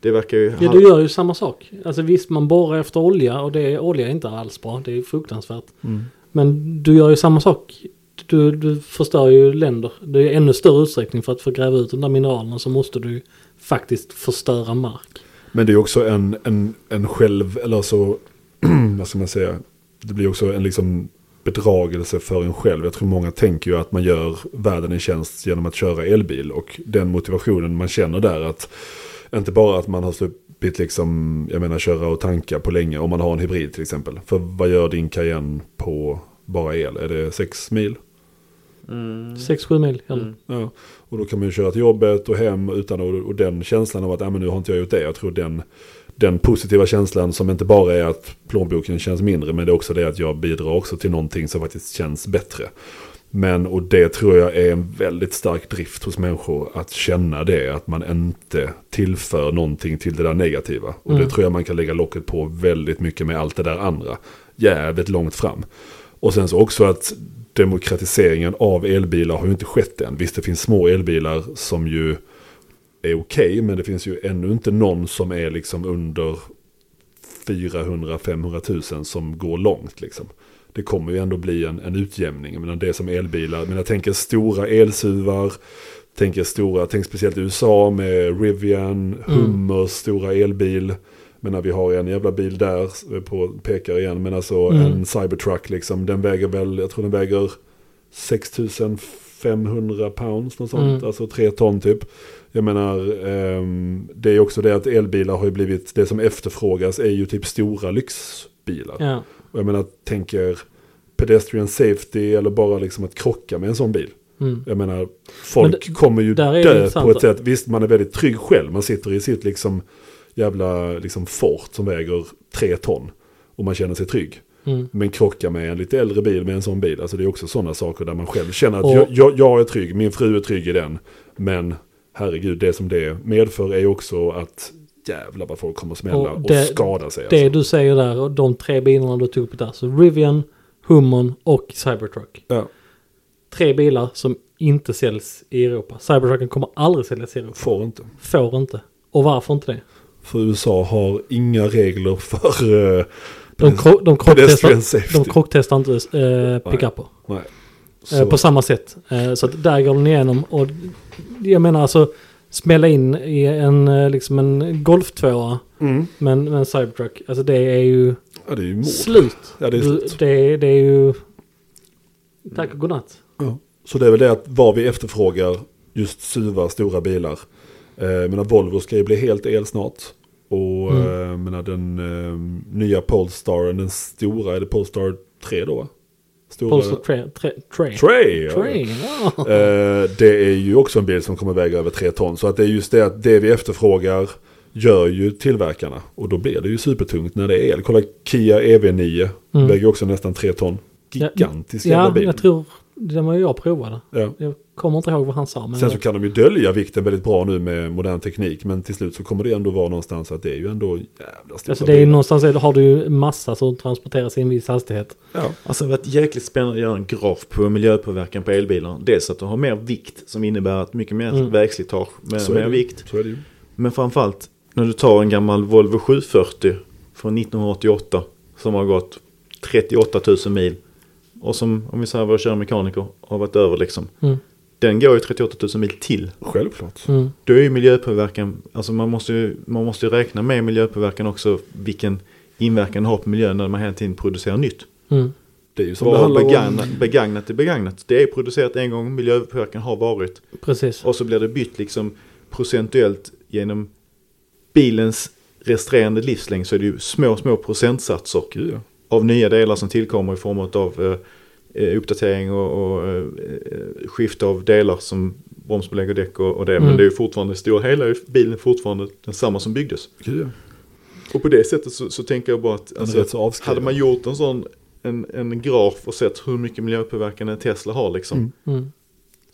Speaker 2: Det verkar ju...
Speaker 1: Ja, du gör ju samma sak. Alltså visst, man borrar efter olja och det, olja är inte alls bra. Det är fruktansvärt.
Speaker 2: Mm.
Speaker 1: Men du gör ju samma sak. Du, du förstör ju länder. Det är ännu större utsträckning för att få gräva ut de där mineralerna så måste du faktiskt förstöra mark.
Speaker 3: Men det är också en, en, en själv, eller så, vad ska man säga, det blir också en liksom bedragelse för en själv. Jag tror många tänker ju att man gör världen en tjänst genom att köra elbil. Och den motivationen man känner där att, inte bara att man har sluppit liksom, jag menar köra och tanka på länge om man har en hybrid till exempel. För vad gör din Cayenne på bara el? Är det 6 mil?
Speaker 1: 6-7 mil. gör det.
Speaker 2: Mm.
Speaker 3: Ja, och då kan man ju köra till jobbet och hem utan att, och den känslan av att ah, men nu har inte jag gjort det. Jag tror den, den positiva känslan som inte bara är att plånboken känns mindre men det är också det att jag bidrar också till någonting som faktiskt känns bättre. Men och det tror jag är en väldigt stark drift hos människor att känna det. Att man inte tillför någonting till det där negativa. Och
Speaker 1: Mm.
Speaker 3: det tror jag man kan lägga locket på väldigt mycket med allt det där andra. Jävligt långt fram. Och sen så också att demokratiseringen av elbilar har ju inte skett än. Visst det finns små elbilar som ju är okej. men det finns ju ännu inte någon som är liksom under 400-500 000 som går långt liksom. Det kommer ju ändå bli en, en utjämning. Jag menar det som elbilar. Men jag tänker stora elsuvar. Tänker stora, tänk speciellt i USA med Rivian, Hummers stora elbil. Men när vi har en jävla bil där, på pekar igen, men alltså
Speaker 1: Mm.
Speaker 3: en Cybertruck liksom, den väger väl, jag tror den väger 6500 pounds, något sånt,
Speaker 1: Mm.
Speaker 3: alltså tre ton typ. Jag menar, ehm, det är också det att elbilar har ju blivit, det som efterfrågas är ju typ stora lyxbilar.
Speaker 1: Ja.
Speaker 3: Och jag menar, tänker pedestrian safety eller bara liksom att krocka med en sån bil.
Speaker 1: Mm.
Speaker 3: Jag menar, folk
Speaker 1: Men
Speaker 3: kommer ju dö på ett sätt. Visst, man är väldigt trygg själv. Man sitter i sitt liksom jävla liksom fort som väger tre ton. Och man känner sig trygg.
Speaker 1: Mm.
Speaker 3: Men krocka med en lite äldre bil med en sån bil. Alltså det är också sådana saker där man själv känner att
Speaker 1: Och-
Speaker 3: jag, jag, jag är trygg, min fru är trygg i den. Men herregud, det som det medför är också att jävlar vad folk kommer smälla
Speaker 1: Och
Speaker 3: och,
Speaker 1: det-
Speaker 3: skada sig.
Speaker 1: Det
Speaker 3: Alltså.
Speaker 1: du säger där och de tre bilarna du tog upp där. Så Rivian, Hummern och Cybertruck.
Speaker 3: Ja,
Speaker 1: Tre bilar som inte säljs i Europa. Cybertrucken kommer aldrig säljas i Europa.
Speaker 3: får inte.
Speaker 1: Får inte. Och varför inte det?
Speaker 3: För USA har inga regler för eh,
Speaker 1: De, kro- de, krocktestar, de krocktestar inte eh, pickuper.
Speaker 3: Nej.
Speaker 1: Eh,
Speaker 3: Så-
Speaker 1: på samma sätt. Eh, så där går den igenom. Och jag menar alltså smälla in i en, eh, liksom en Golf 2
Speaker 3: Mm.
Speaker 1: men med en Cybertruck. Alltså det är ju
Speaker 3: Ja, det är ju
Speaker 1: slut.
Speaker 3: Ja, det är slut.
Speaker 1: det, det är ju... Tack och godnatt.
Speaker 3: Ja. Så det är väl det att vad vi efterfrågar, just SUVar, stora bilar. Eh, menar Volvo ska ju bli helt el snart. Och
Speaker 1: Mm.
Speaker 3: eh, menar den eh, nya Polestaren, den stora, är det Polestar 3 då? va? Stora,
Speaker 1: Polestar Tray. Tray. Tray.
Speaker 3: Ja. Eh, det är ju också en bil som kommer väga över 3 ton. Så att det är just det att det vi efterfrågar gör ju tillverkarna. Och då blir det ju supertungt när det är el. Kolla Kia EV9,
Speaker 1: Mm.
Speaker 3: väger också nästan 3 ton. Gigantisk
Speaker 1: Ja,
Speaker 3: jävla bil.
Speaker 1: jag tror den var ju jag provade.
Speaker 3: Ja.
Speaker 1: Jag kommer inte ihåg vad han sa. Men
Speaker 3: Sen så kan de ju dölja vikten väldigt bra nu med modern teknik. Men till slut så kommer det ändå vara någonstans att det är ju ändå jävla stora
Speaker 1: alltså det är ju
Speaker 3: bilar.
Speaker 1: någonstans har du ju massa som transporteras i en viss hastighet.
Speaker 3: Ja.
Speaker 2: Alltså det har varit jäkligt spännande att göra en graf på miljöpåverkan på elbilar. Dels att du har mer vikt som innebär att mycket mer
Speaker 1: Mm.
Speaker 2: vägslitage med
Speaker 3: Så är
Speaker 2: mer
Speaker 3: det
Speaker 2: vikt.
Speaker 3: Så är det ju.
Speaker 2: Men framförallt när du tar en gammal Volvo 740 från 1988 som har gått 38 000 mil. Och som, om vi säger våra kära mekaniker, har varit över liksom.
Speaker 1: Mm.
Speaker 2: Den går ju 38 000 mil till.
Speaker 3: Självklart.
Speaker 1: Mm.
Speaker 2: Då är ju miljöpåverkan, alltså man måste ju, man måste ju räkna med miljöpåverkan också vilken inverkan det har på miljön när man hela tiden producerar nytt.
Speaker 1: Mm.
Speaker 3: Det är ju som det handlar om.
Speaker 2: begagnat, begagnat är begagnat. Det är producerat en gång, miljöpåverkan har varit.
Speaker 1: Precis.
Speaker 2: Och så blir det bytt liksom procentuellt genom bilens resterande livslängd så är det ju små, små procentsatser
Speaker 3: Gud, ja.
Speaker 2: Av nya delar som tillkommer i form av eh, eh, uppdatering och, och eh, eh, skifte av delar som bromsbelägg och däck och, och det.
Speaker 1: Mm.
Speaker 2: Men det är ju fortfarande, stora hela är bilen fortfarande densamma som byggdes.
Speaker 3: Gud, ja.
Speaker 2: Och på det sättet så, så tänker jag bara att
Speaker 3: Den
Speaker 2: alltså, hade man gjort en sån en, en graf och sett hur mycket miljöpåverkan en Tesla har liksom.
Speaker 3: Mm.
Speaker 1: Mm.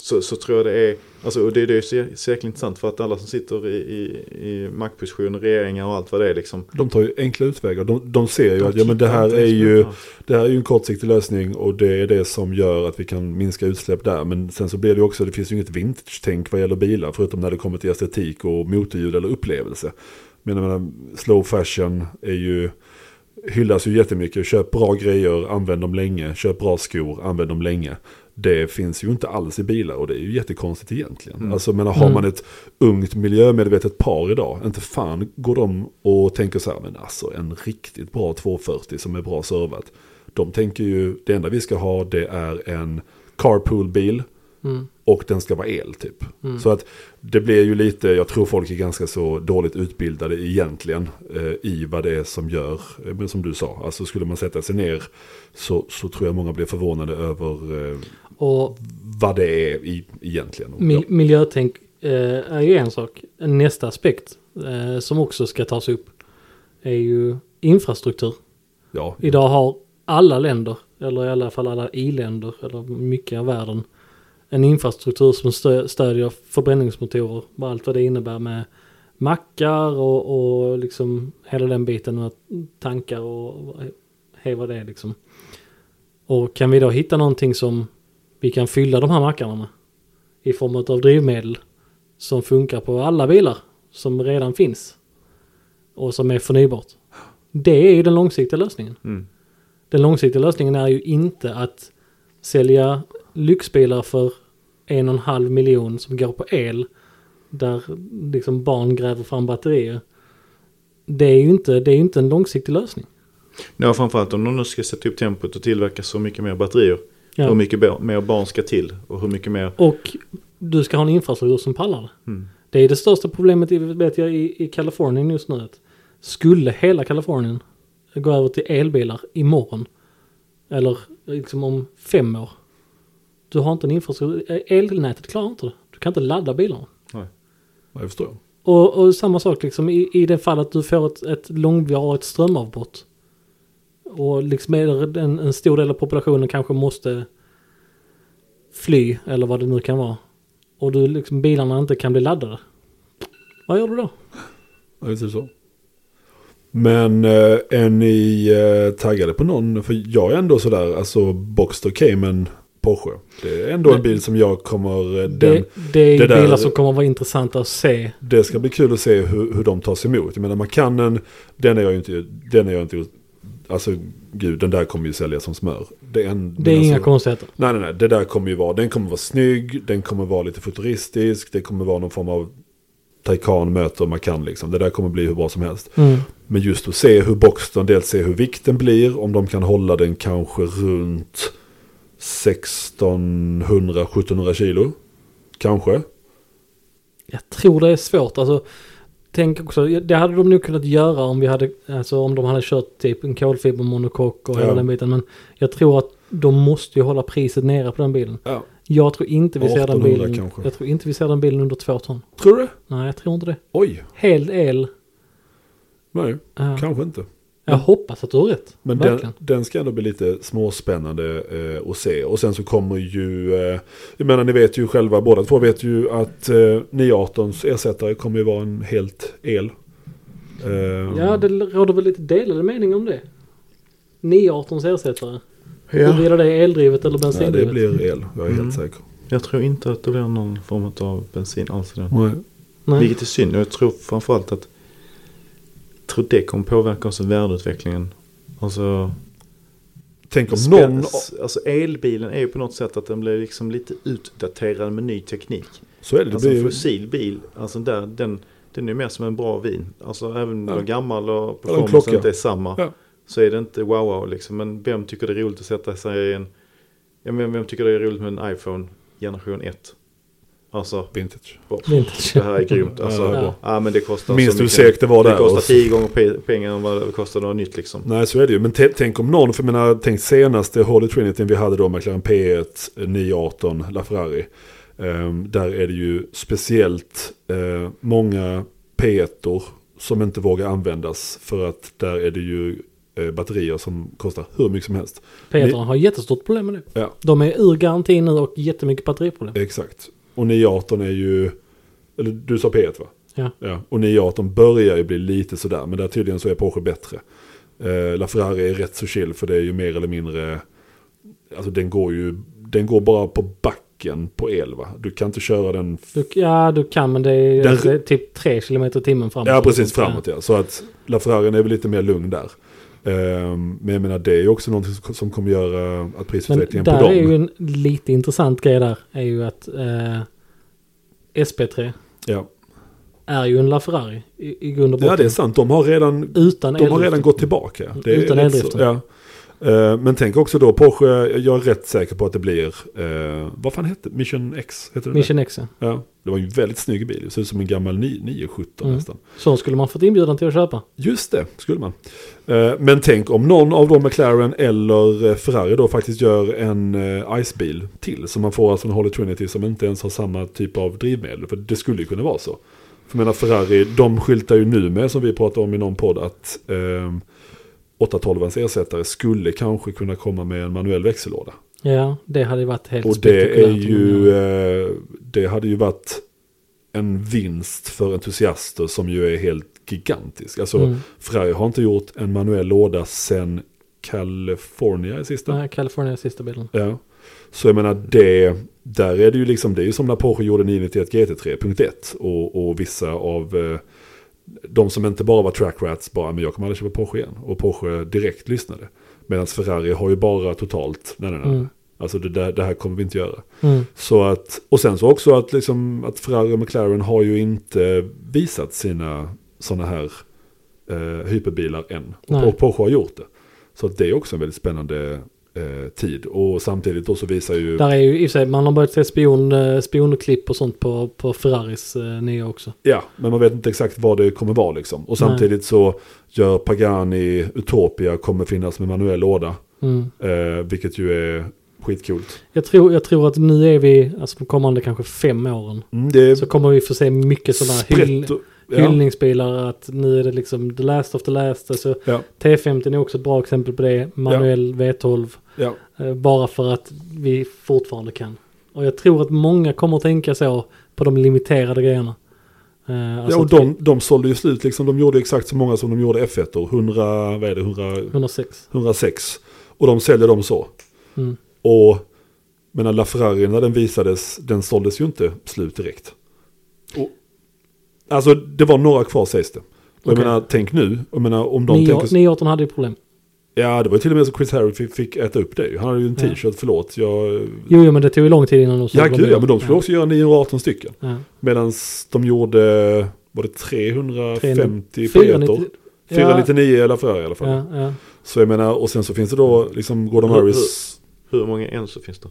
Speaker 2: Så, så tror jag det är, alltså, och det, det är jäkla intressant för att alla som sitter i, i, i maktpositioner, regeringar och allt vad det är liksom.
Speaker 3: De tar ju enkla utvägar. De, de ser ju
Speaker 2: de
Speaker 3: att ja, men det här är ju
Speaker 2: det.
Speaker 3: Här är ju en kortsiktig lösning och det är det som gör att vi kan minska utsläpp där. Men sen så blir det också, det finns ju inget vintage-tänk vad gäller bilar. Förutom när det kommer till estetik och motorljud eller upplevelse. Men jag menar, slow fashion är ju, hyllas ju jättemycket. Köp bra grejer, använd dem länge. Köp bra skor, använd dem länge. Det finns ju inte alls i bilar och det är ju jättekonstigt egentligen.
Speaker 2: Mm.
Speaker 3: Alltså men har
Speaker 1: Mm.
Speaker 3: man ett ungt miljömedvetet par idag, inte fan går de och tänker så här, men alltså en riktigt bra 240 som är bra servat. De tänker ju, det enda vi ska ha det är en carpoolbil
Speaker 1: Mm.
Speaker 3: och den ska vara el typ.
Speaker 1: Mm.
Speaker 3: Så att det blir ju lite, jag tror folk är ganska så dåligt utbildade egentligen eh, i vad det är som gör, eh, men som du sa, alltså skulle man sätta sig ner så, så tror jag många blir förvånade över eh,
Speaker 1: Och
Speaker 3: vad det är i, egentligen.
Speaker 1: Mil-
Speaker 3: ja.
Speaker 1: miljötänk eh, är ju en sak. Nästa aspekt eh, som också ska tas upp är ju infrastruktur.
Speaker 3: Ja,
Speaker 1: Idag har alla länder, eller i alla fall alla i-länder, eller mycket av världen, en infrastruktur som stö- stödjer förbränningsmotorer och allt vad det innebär med mackar och, och liksom hela den biten med tankar och hej vad det är liksom. Och kan vi då hitta någonting som vi kan fylla de här mackarna med i form av drivmedel som funkar på alla bilar som redan finns och som är förnybart. Det är ju den långsiktiga lösningen.
Speaker 2: Mm.
Speaker 1: Den långsiktiga lösningen är ju inte att sälja lyxbilar för en och en halv miljon som går på el. Där liksom barn gräver fram batterier. Det är ju inte, det är inte en långsiktig lösning.
Speaker 2: Ja, framförallt om de nu ska sätta upp tempot och tillverka så mycket mer batterier.
Speaker 1: Ja.
Speaker 2: Hur mycket mer barn ska till och hur mycket mer...
Speaker 1: Och du ska ha en infrastruktur som pallar det.
Speaker 2: Mm.
Speaker 1: Det är det största problemet i, vet jag, i, i Kalifornien just nu. Att skulle hela Kalifornien gå över till elbilar imorgon. Eller liksom om fem år. Du har inte en infrastruktur. Elnätet klarar inte det. Du kan inte ladda bilarna.
Speaker 3: ja, jag förstår.
Speaker 1: Och, och samma sak liksom i, i det fall att du får ett, ett långvarigt strömavbrott. Och liksom är en, en stor del av populationen kanske måste fly eller vad det nu kan vara. Och du liksom bilarna inte kan bli laddade. Vad gör du då?
Speaker 3: Ja, visst är det så. Men eh, är ni eh, taggade på någon? För jag är ändå sådär, alltså Boxster Cayman Porsche. Det är ändå en
Speaker 1: Det-
Speaker 3: bil som jag kommer, eh, den,
Speaker 1: det, det är
Speaker 3: det där-
Speaker 1: bilar som kommer vara intressanta att se.
Speaker 3: det ska bli kul att se hur, hur de tas emot. Jag menar Macanen, den är jag ju inte, den är jag inte, alltså gud den där kommer ju sälja som smör. Det är, en,
Speaker 1: Det är
Speaker 3: men
Speaker 1: inga
Speaker 3: alltså,
Speaker 1: konstigheter.
Speaker 3: Nej, nej, nej. Det där kommer ju vara, den kommer vara snygg, den kommer vara lite futuristisk, det kommer vara någon form av Taycan möter Macan liksom. Det där kommer bli hur bra som helst.
Speaker 1: Mm.
Speaker 3: Men just att se hur Boxton, dels se hur vikten blir, om de kan hålla den kanske runt 1600-1700 kilo. Kanske.
Speaker 1: Jag tror det är svårt. Alltså, tänk också, det hade de nog kunnat göra om vi hade, alltså om de hade kört typ en kolfibermonokock och hela
Speaker 3: Ja.
Speaker 1: den biten. Men jag tror att de måste ju hålla priset nere på den bilen.
Speaker 3: Ja.
Speaker 1: Jag tror inte vi ser den
Speaker 3: 1800
Speaker 1: bilen.
Speaker 3: kanske.
Speaker 1: Jag tror inte vi ser den bilen under två ton.
Speaker 3: Tror du?
Speaker 1: Nej, jag tror inte det.
Speaker 3: Oj.
Speaker 1: Hel el.
Speaker 3: Nej,
Speaker 1: Ja.
Speaker 3: kanske inte.
Speaker 1: Jag hoppas att du har rätt.
Speaker 3: Men den,
Speaker 1: Verkligen.
Speaker 3: den ska ändå bli lite småspännande eh, att se. Och sen så kommer ju, eh, jag menar ni vet ju själva, båda två vet ju att eh, 918s ersättare kommer ju vara en helt el. Eh,
Speaker 1: Ja, det råder väl lite delade meningar om det. 918s ersättare.
Speaker 2: Ja.
Speaker 1: Huruvida det är eldrivet eller
Speaker 3: nej, det
Speaker 1: bensindrivet.
Speaker 3: blir el, jag är
Speaker 2: Mm.
Speaker 3: helt säker.
Speaker 2: Jag tror inte att det blir någon form av bensin alls i den.
Speaker 3: Nej.
Speaker 1: Nej.
Speaker 2: Vilket är synd. Jag tror framförallt att tror det kommer påverka också värdeutvecklingen. Alltså,
Speaker 3: Tänk om någon,
Speaker 2: alltså elbilen är ju på något sätt att den blir liksom lite utdaterad med ny teknik.
Speaker 3: så är det,
Speaker 2: Alltså en fossil bil, alltså där, den, den är mer som en bra vin. Alltså även om den
Speaker 3: Ja.
Speaker 2: är gammal och performance inte är samma.
Speaker 3: Ja.
Speaker 2: Så är det inte wow wow liksom. Men vem tycker det är roligt att sätta sig i en... Ja, men vem tycker det är roligt med en iPhone generation 1? Alltså,
Speaker 3: vintage.
Speaker 1: Vintage.
Speaker 2: det här är grymt. Alltså,
Speaker 1: Ja.
Speaker 2: ja. men det kostar
Speaker 3: Minns du segt det var
Speaker 2: Det
Speaker 3: där?
Speaker 2: kostar
Speaker 3: Och-
Speaker 2: tio gånger pe- pengar än vad det kostar något nytt liksom.
Speaker 3: Nej så är det ju. Men tänk om någon, för jag menar, tänk senaste Holy Trinity vi hade då, McLaren P1, 918, LaFerrari. Um, där är det ju speciellt eh, många P1 som inte vågar användas. För att där är det ju eh, batterier som kostar hur mycket som helst.
Speaker 1: Peter har jättestort problem med det.
Speaker 3: Ja.
Speaker 1: De är ur garantin nu och jättemycket batteriproblem.
Speaker 3: Exakt. Och 918 är ju, eller du sa P1 va?
Speaker 1: Ja.
Speaker 3: ja. Och 918 börjar ju bli lite sådär, men där tydligen så är Porsche bättre. Eh, LaFerrari är rätt så chill för det är ju mer eller mindre, alltså den går ju, den går bara på backen på el va? Du kan inte köra den,
Speaker 1: Du, ja, du kan men det är,
Speaker 3: Den-
Speaker 1: är typ 3 km timmen framåt.
Speaker 3: ja precis framåt ja. Så att LaFerrari är väl lite mer lugn där. Ehm, men jag menar det är också någonting som- kommer göra att
Speaker 1: Men
Speaker 3: prisutvecklingen på
Speaker 1: där
Speaker 3: dem.
Speaker 1: är ju en lite intressant grej där. Är ju att eh, SP3
Speaker 3: ja.
Speaker 1: är ju en LaFerrari i, i grund och botten.
Speaker 3: ja det är sant, de har redan
Speaker 1: Utan
Speaker 3: De har redan gått tillbaka. Det
Speaker 1: Utan eldriften.
Speaker 3: så- Ja. Eh, Men tänk också då, Porsche, jag är rätt säker på att det blir, eh, vad fan hette det? Mission X? Heter det
Speaker 1: Mission X. ja.
Speaker 3: det? Ja, det var ju en väldigt snygg bil, det ser ut som en gammal 9- 917
Speaker 1: Mm.
Speaker 3: nästan.
Speaker 1: Så skulle man fått inbjudan till att köpa.
Speaker 3: Just det, skulle man. Eh, Men tänk om någon av de McLaren eller Ferrari då faktiskt gör en eh, Ice-bil till. Så man får alltså en Holy Trinity som inte ens har samma typ av drivmedel. För det skulle ju kunna vara så. För jag menar Ferrari, de skyltar ju nu med som vi pratade om i någon podd att eh, 812ans ersättare skulle kanske kunna komma med en manuell växellåda.
Speaker 1: Ja, det hade ju varit helt
Speaker 3: Och det är ju, eh, det hade ju varit en vinst för entusiaster som ju är helt gigantisk. Alltså
Speaker 1: Mm.
Speaker 3: Ferrari har inte gjort en manuell låda sen California i sista.
Speaker 1: Nej, California är sista bilen.
Speaker 3: Ja. Så jag menar det, där är det ju liksom, det är ju som när Porsche gjorde 991 GT3.1 och, och vissa av eh, de som inte bara var track rats bara, men jag kommer aldrig köpa Porsche igen. Och Porsche direkt lyssnade. Medan Ferrari har ju bara totalt, nej nej nej.
Speaker 1: Mm.
Speaker 3: Alltså det, där, det här kommer vi inte göra.
Speaker 1: Mm.
Speaker 3: Så att, och sen så också att, liksom, att Ferrari och McLaren har ju inte visat sina sådana här eh, hyperbilar än.
Speaker 1: Nej.
Speaker 3: Och Porsche har gjort det. Så det är också en väldigt spännande eh, tid. Och samtidigt då så visar ju...
Speaker 1: Där är ju i och för sig, man har börjat se spion, eh, spionklipp och sånt på, på Ferraris eh, nya också.
Speaker 3: Ja, men man vet inte exakt vad det kommer vara liksom. Och samtidigt så gör Pagani Utopia kommer finnas med manuell låda.
Speaker 1: Mm.
Speaker 3: Eh, vilket ju är skitcoolt.
Speaker 1: Jag, tror, jag tror att nu är vi, alltså de kommande kanske fem åren,
Speaker 3: Mm, är
Speaker 1: så kommer vi få se mycket sådana hyll,
Speaker 3: sprätt och- ja,
Speaker 1: hyllningsbilar. Att nu är det liksom the last of the last. Alltså,
Speaker 3: ja,
Speaker 1: T50 är också ett bra exempel på det. Manuell V12.
Speaker 3: ja.
Speaker 1: Eh, Bara för att vi fortfarande kan. Och jag tror att många kommer att tänka så på de limiterade grejerna. Eh, alltså
Speaker 3: ja, och de, de sålde ju slut liksom. De gjorde exakt så många som de gjorde F1. 100, vad är det, 100,
Speaker 1: vi- 106.
Speaker 3: 106. Och de säljer dem så.
Speaker 1: Mm.
Speaker 3: Och men LaFerrari när den visades, den såldes ju inte slut direkt. Och, alltså det var några kvar sägs det. Och jag
Speaker 1: Okej.
Speaker 3: menar, tänk nu. Jag menar, om de
Speaker 1: 9
Speaker 3: tänker...
Speaker 1: 918 hade ju problem.
Speaker 3: Ja, det var ju till och med så Chris Harry fick, fick äta upp det. Han hade ju en
Speaker 1: Ja.
Speaker 3: t-shirt, förlåt. Jag,
Speaker 1: Jo, jo, men det tog ju lång tid innan de
Speaker 3: ja, gud ja, men de skulle också göra 918 stycken.
Speaker 1: Ja.
Speaker 3: Medan de gjorde, var det 350
Speaker 1: 490
Speaker 3: P1? 499 eller Ferrari i alla fall.
Speaker 1: Ja, ja.
Speaker 3: Så jag menar, och sen så finns det då liksom Gordon
Speaker 2: Hur-
Speaker 3: Harris.
Speaker 2: Hur många Enso finns det?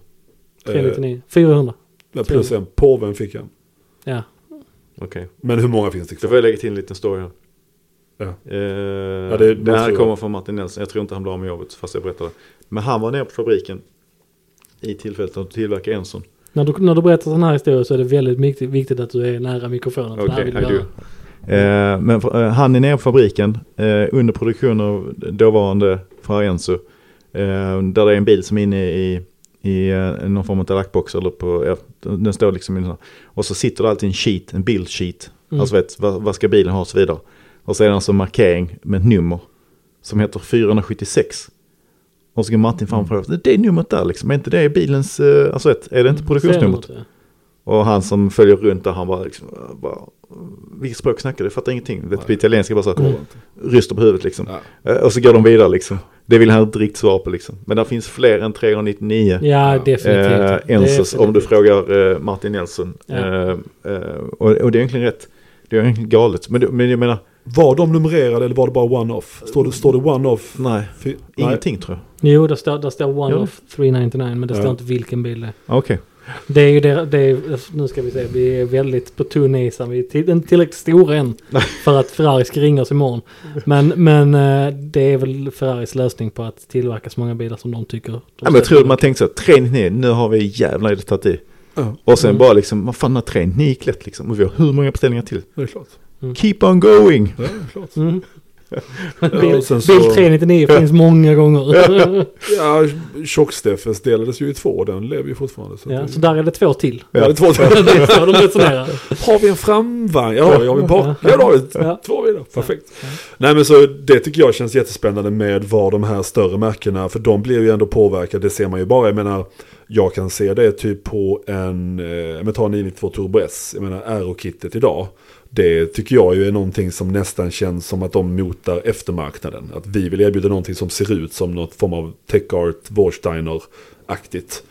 Speaker 3: Eh,
Speaker 1: 399. 400.
Speaker 3: ja, plus en, påven fick han.
Speaker 1: Ja.
Speaker 2: Okej.
Speaker 3: Men hur många finns det
Speaker 2: Då
Speaker 3: kvar?
Speaker 2: får jag lägga till en liten story här.
Speaker 3: Ja.
Speaker 2: Eh,
Speaker 3: det
Speaker 2: det,
Speaker 3: måste
Speaker 2: här kommer från Martin Nelson. Jag tror inte han blir av med jobbet fast jag berättade. Men han var nere på fabriken i tillfället att tillverka Enson.
Speaker 1: När du, när du berättar sådana här historier så är det väldigt viktigt, viktigt att du är nära mikrofonen. det
Speaker 2: Okej,
Speaker 1: höra.
Speaker 2: Eh, men eh, han är nere på fabriken eh, under produktion av dåvarande Ferrari Enzo. Eh, där det är en bil som är inne i, i eh, någon form av lackbox eller på, ja, den står liksom i Och så sitter det alltid en sheet, en bild sheet.
Speaker 1: Mm.
Speaker 2: Alltså vet, vad, vad ska bilen ha och så vidare. Och så är det alltså en markering med ett nummer som heter 476. Och så går Martin fram och frågar, det är numret där liksom, är inte det bilens, eh, alltså vet, är det inte produktionsnumret?
Speaker 1: Serienumret,
Speaker 2: Och han som följer runt där, han bara, liksom, bara vilket språk snackar du? Jag fattar ingenting. Vet, på italienska bara så,
Speaker 1: Mm.
Speaker 2: ryster på huvudet liksom.
Speaker 3: Ja.
Speaker 2: Eh, Och så går de vidare liksom. Det vill han inte riktigt svara på liksom. Men det finns fler än 399
Speaker 1: Ja, definitivt.
Speaker 2: eh, Ensos om du frågar eh, Martin Nelson.
Speaker 1: Ja.
Speaker 2: Eh, eh, och, och det är egentligen rätt. Det är egentligen galet. Men, det- men jag menar,
Speaker 3: Var de numrerade eller var det bara one-off? Står det, står det one-off?
Speaker 2: nej,
Speaker 3: Fy- nej.
Speaker 2: ingenting tror jag.
Speaker 1: Jo, där står, där står One
Speaker 2: Ja.
Speaker 1: of 399 men det står
Speaker 3: Ja.
Speaker 1: inte vilken bil det är.
Speaker 2: Okej.
Speaker 1: Det är ju det, det är, nu ska vi se, vi är väldigt på tunn is. Vi är till, inte tillräckligt stora än för att Ferrari ska ringa oss imorgon. Men, men eh, det är väl Ferraris lösning på att tillverka så många bilar som de tycker. de
Speaker 2: Ja, men jag tror att man tänkte så här, 399, nu har vi jävlar i det tagit i.
Speaker 3: Ja,
Speaker 2: Och sen
Speaker 1: Mm.
Speaker 2: bara liksom, vad fan här 399 gick lätt liksom. Och vi har hur många beställningar till?
Speaker 3: det är klart.
Speaker 2: Keep on going!
Speaker 3: Ja, det är klart.
Speaker 1: Mm. Bil,
Speaker 3: och så-
Speaker 1: bil 399 finns många gånger.
Speaker 3: Ja, Tjocksteffes delades ju i två. Den lever ju fortfarande. Så
Speaker 1: ja,
Speaker 3: det-
Speaker 1: så där är det två till.
Speaker 3: Ja, det är två
Speaker 1: det är så de resonerar.
Speaker 3: Har vi en framvagn? Ja, har vi en bak? Ja, då har vi två bilar. Perfekt. Nej men så det tycker jag känns jättespännande med vad de här större märkena, för de blir ju ändå påverkade, det ser man ju bara. Jag menar, jag kan se det typ på en, eh, men ta en 992 Turbo S, jag menar Aero-kittet idag. Det tycker jag ju är någonting som nästan känns som att de motar eftermarknaden. Att vi vill erbjuda någonting som ser ut som något form av Tech Art, Warsteiner-aktigt.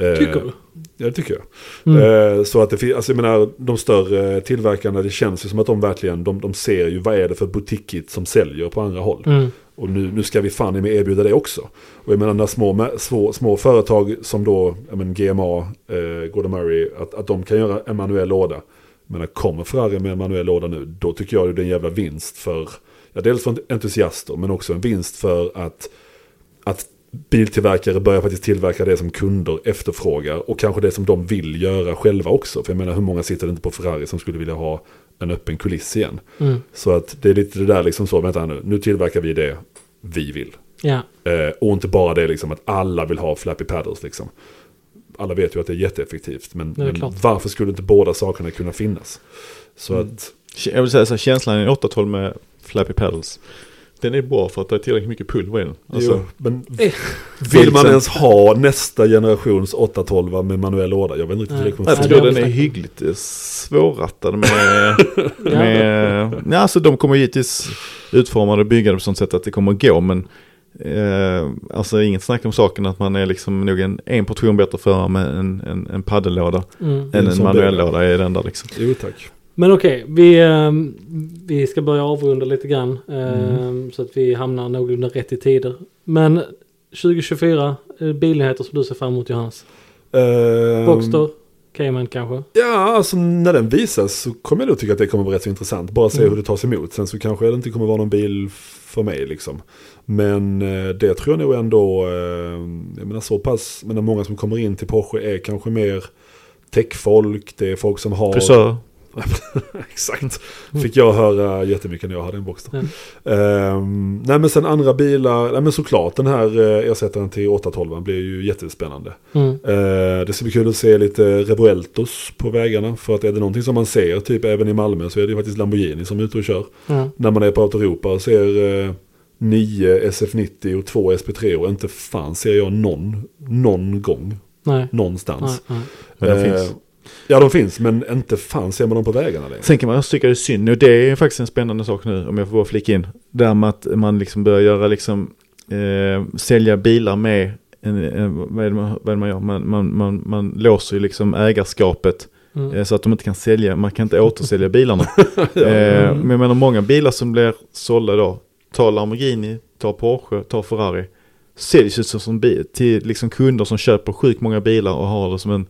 Speaker 3: Eh,
Speaker 1: Tycker du?
Speaker 3: Ja, det tycker jag.
Speaker 1: Mm.
Speaker 3: Eh, Så att det finns, alltså jag menar de större tillverkarna, det känns ju som att de verkligen, de, de ser ju vad är det för butikit som säljer på andra håll.
Speaker 1: Mm.
Speaker 3: Och nu, nu ska vi fan med erbjuda det också. Och jag menar när små, små, små företag som då, menar, GMA, eh, Gordon Murray, att, att de kan göra en manuell låda. Menar kommer Ferrari med en manuell låda nu, då tycker jag det är en jävla vinst för, ja dels för entusiaster, men också en vinst för att, att biltillverkare börjar faktiskt tillverka det som kunder efterfrågar och kanske det som de vill göra själva också. För jag menar hur många sitter det inte på Ferrari som skulle vilja ha en öppen kuliss igen.
Speaker 1: Mm.
Speaker 3: Så att det är lite det där liksom så, vänta nu, nu tillverkar vi det vi vill.
Speaker 1: Ja.
Speaker 3: Eh, och inte bara det liksom att alla vill ha flappy paddles liksom. Alla vet ju att det är jätteeffektivt, men,
Speaker 1: Det är
Speaker 3: men varför skulle inte båda sakerna kunna finnas? Så
Speaker 1: Mm.
Speaker 3: att,
Speaker 2: Jag vill säga så här, känslan i en 812 med flappy paddles. Den är bra för att det är tillräckligt mycket pull i den. Alltså,
Speaker 3: jo, men
Speaker 1: Eh.
Speaker 3: vill man ens ha nästa generations 812 med manuell låda? Jag vet inte riktigt hur det
Speaker 2: jag
Speaker 1: det
Speaker 2: tror den är hyggligt eh, svårrattad med... med ja, alltså de kommer givetvis utformade och byggade på sånt sätt att det kommer att gå. Men eh, alltså inget snack om saken att man är liksom nog en, en portion bättre förare med en, en, en paddellåda.
Speaker 1: Mm.
Speaker 2: Än
Speaker 3: en
Speaker 2: manuell låda i den där liksom.
Speaker 3: Jo tack.
Speaker 1: Men okej, vi, ehm, vi ska börja avrunda lite grann. ehm, Så att vi hamnar någorlunda rätt i tider. Men 2024, eh, bilnyheter som du ser fram emot Johannes.
Speaker 3: Ehm,
Speaker 1: Boxster, Cayman kanske?
Speaker 3: Ja, alltså när den visas så kommer jag nog tycka att det kommer vara rätt så intressant. Bara se
Speaker 1: Mm.
Speaker 3: hur det tas emot. Sen så kanske det inte kommer vara någon bil för mig liksom. Men eh, det tror jag nog ändå, eh, jag menar så pass, men många som kommer in till Porsche är kanske mer techfolk, det är folk som har...
Speaker 2: Frisör.
Speaker 3: Exakt. Fick jag höra jättemycket när jag hade en Boxster.
Speaker 1: Mm.
Speaker 3: Ehm, nej men sen andra bilar, nej men såklart den här eh, ersättaren till 812 blir ju jättespännande.
Speaker 1: Mm.
Speaker 3: Eh, det ska bli kul att se lite Revueltos på vägarna. För att är det någonting som man ser, typ även i Malmö, så är det ju faktiskt Lamborghini som är ute och kör.
Speaker 1: Ja.
Speaker 3: När man är på Autoeuropa och ser eh, 9 SF90 och 2 SP3 och inte fan ser jag någon, någon gång,
Speaker 1: Nej. Nej,
Speaker 3: någonstans.
Speaker 1: nej.
Speaker 2: Men de
Speaker 3: Eh,
Speaker 2: finns.
Speaker 3: Ja de finns, men inte fan ser man dem på vägarna längre.
Speaker 2: Sen kan man också tycka det är synd, och det är faktiskt en spännande sak nu om jag får bara flika in. Där med att man liksom börjar göra liksom, eh, sälja bilar med, en, en, vad, är det man, vad är det man gör? Man, man, man, man låser ju liksom ägarskapet
Speaker 1: Mm.
Speaker 2: eh, så att de inte kan sälja, man kan inte återsälja bilarna. eh, men jag menar många bilar som blir sålda idag, ta Lamborghini, ta Porsche, ta Ferrari, säljs ju som bil, till liksom kunder som köper sjukt många bilar och har det som en,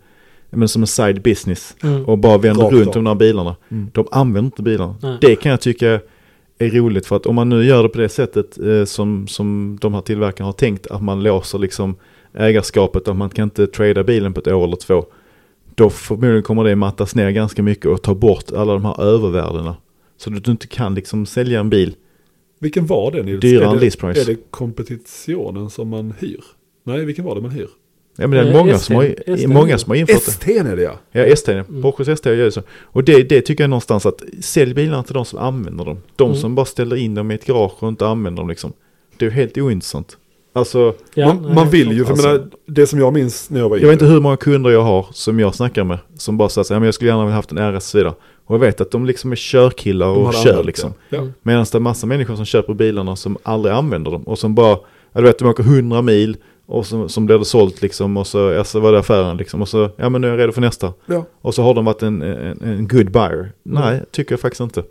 Speaker 2: men som en side business
Speaker 1: Mm.
Speaker 2: och bara vänder
Speaker 3: Rakt
Speaker 2: runt
Speaker 3: av.
Speaker 2: de här bilarna.
Speaker 3: Mm.
Speaker 2: De använder inte bilarna.
Speaker 1: Nej.
Speaker 2: Det kan jag tycka är roligt för att om man nu gör det på det sättet eh, som, som de här tillverkarna har tänkt att man låser liksom ägarskapet och man kan inte trada bilen på ett år eller två. Då förmodligen kommer det mattas ner ganska mycket och ta bort alla de här övervärdena Så att du inte kan liksom sälja en bil.
Speaker 3: Vilken var det Nils?
Speaker 2: Dyrare
Speaker 3: är
Speaker 2: än list price.
Speaker 3: Är det kompetitionen som man hyr? Nej, vilken var det man hyr?
Speaker 2: Ja men det är
Speaker 1: Eh,
Speaker 2: många,
Speaker 1: ST.
Speaker 2: som har,
Speaker 1: ST.
Speaker 2: många som har infört det.
Speaker 3: ST är det ja.
Speaker 2: Ja, ST,
Speaker 1: Mm.
Speaker 2: Porsches ST gör det så. Och det, det tycker jag någonstans att sälj bilarna till de som använder dem. De
Speaker 1: Mm.
Speaker 2: som bara ställer in dem i ett garage och inte använder dem liksom. Det är ju helt ointressant. Alltså,
Speaker 1: Ja,
Speaker 3: man,
Speaker 1: nej,
Speaker 3: man vill ju, för
Speaker 2: alltså-
Speaker 3: menar, det som jag minns när jag var
Speaker 2: jag vet inte hur många kunder jag har som jag snackar med. Som bara säger här, men jag skulle gärna vilja haft en RS vidare. Och jag vet att de liksom är körkillar och kör liksom.
Speaker 3: Ja.
Speaker 1: Mm.
Speaker 2: Medan det är massa människor som köper bilarna som aldrig använder dem. Och som bara, ja, du vet de åker 100 mil. Och så, som blir det sålt liksom. Och så, alltså var det affären liksom. Och så, ja men nu är jag redo för nästa.
Speaker 3: Ja.
Speaker 2: Och så har de varit en, en, en good buyer. Nej, tycker jag faktiskt inte.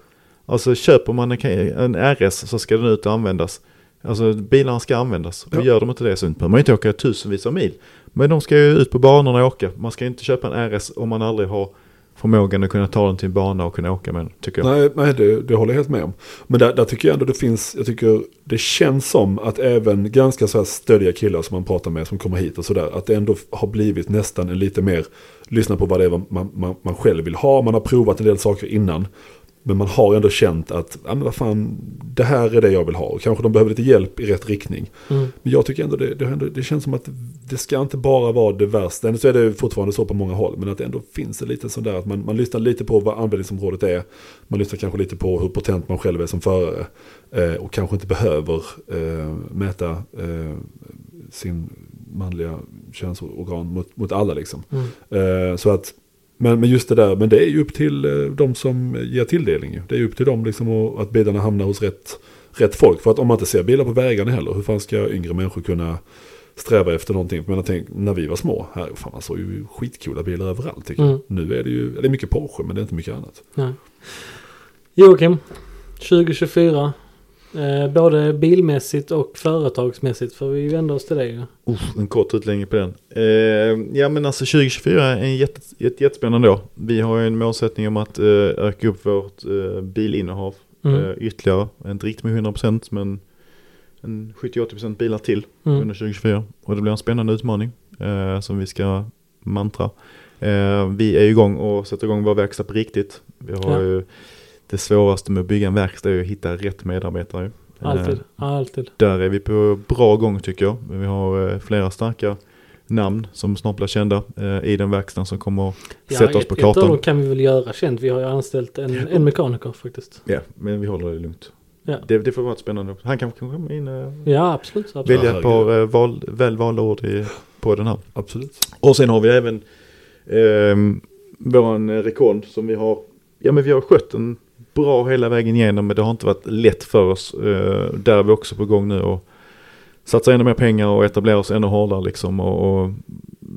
Speaker 2: Alltså köper man en, en RS så ska den ut och användas. Alltså bilarna ska användas. Och
Speaker 3: Ja.
Speaker 2: gör de inte det så behöver man inte åka tusenvis av mil. Men de ska ju ut på banorna och åka. Man ska inte köpa en RS om man aldrig har förmågan att kunna ta den till en bana och kunna åka med den. Tycker jag.
Speaker 3: Nej, nej det, det håller jag helt med om. Men där, där tycker jag ändå det finns, jag tycker det känns som att även ganska så här stödiga killar som man pratar med som kommer hit och sådär, att det ändå har blivit nästan en lite mer, lyssna på vad det är man, man, man själv vill ha, man har provat en del saker innan. Men man har ändå känt att, ja men vad fan, det här är det jag vill ha. Och kanske de behöver lite hjälp i rätt riktning.
Speaker 1: Mm.
Speaker 3: Men jag tycker ändå det, det, ändå, det känns som att det ska inte bara vara det värsta. Ändå så är det fortfarande så på många håll. Men att det ändå finns en liten sån där att man, man lyssnar lite på vad användningsområdet är. Man lyssnar kanske lite på hur potent man själv är som förare. Eh, och kanske inte behöver eh, mäta eh, sin manliga könsorgan mot, mot alla liksom.
Speaker 1: Mm.
Speaker 3: Eh, så att, men, men just det där, men det är ju upp till eh, de som ger tilldelning. Det är ju upp till dem liksom att bilarna hamnar hos rätt, rätt folk. För att om man inte ser bilar på vägarna heller, hur fan ska yngre människor kunna sträva efter någonting? Men jag tänk, när vi var små, här, fan man såg ju skitcoola bilar överallt tycker
Speaker 1: Mm.
Speaker 3: jag. Nu är det ju, det är mycket Porsche men det är inte mycket annat.
Speaker 1: Nej. Joakim, 2024. Eh, både bilmässigt och företagsmässigt. För vi vänder oss till dig. Ja.
Speaker 2: Uff, en kort utläggning på den. Eh, ja men alltså 2024 är en jätte, jätte, jättespännande år. Vi har ju en målsättning om att eh, öka upp vårt eh, bilinnehav
Speaker 1: Mm.
Speaker 2: eh, ytterligare. Inte riktigt med 100% men en 70-80% bilar till
Speaker 1: Mm.
Speaker 2: under 2024. Och det blir en spännande utmaning eh, som vi ska mantra. Eh, vi är igång och sätter igång vår verkstad på riktigt. Vi har
Speaker 1: Ja.
Speaker 2: ju det svåraste med att bygga en verkstad är att hitta rätt medarbetare. Eh,
Speaker 1: Alltid. Alltid.
Speaker 2: där är vi på bra gång tycker jag. Vi har eh, flera starka namn som snart blir kända eh, i den verkstaden som kommer att sätta oss
Speaker 1: ett,
Speaker 2: på
Speaker 1: ett av
Speaker 2: kartan.
Speaker 1: dem kan vi väl göra känt. Vi har ju anställt en, en mekaniker faktiskt.
Speaker 2: Ja, men vi håller det lugnt.
Speaker 1: Ja,
Speaker 2: Det, det får vara ett spännande. Han kanske kan komma in och
Speaker 1: ja absolut. absolut.
Speaker 2: välja ett par eh, val, väl valda ord i, på den här.
Speaker 3: Absolut.
Speaker 2: Och sen har vi även eh, våran rekord som vi har, ja men vi har skött den bra hela vägen igenom men det har inte varit lätt för oss. Eh, där är vi också på gång nu och satsa ännu mer pengar och etablera oss ännu hårdare liksom och, och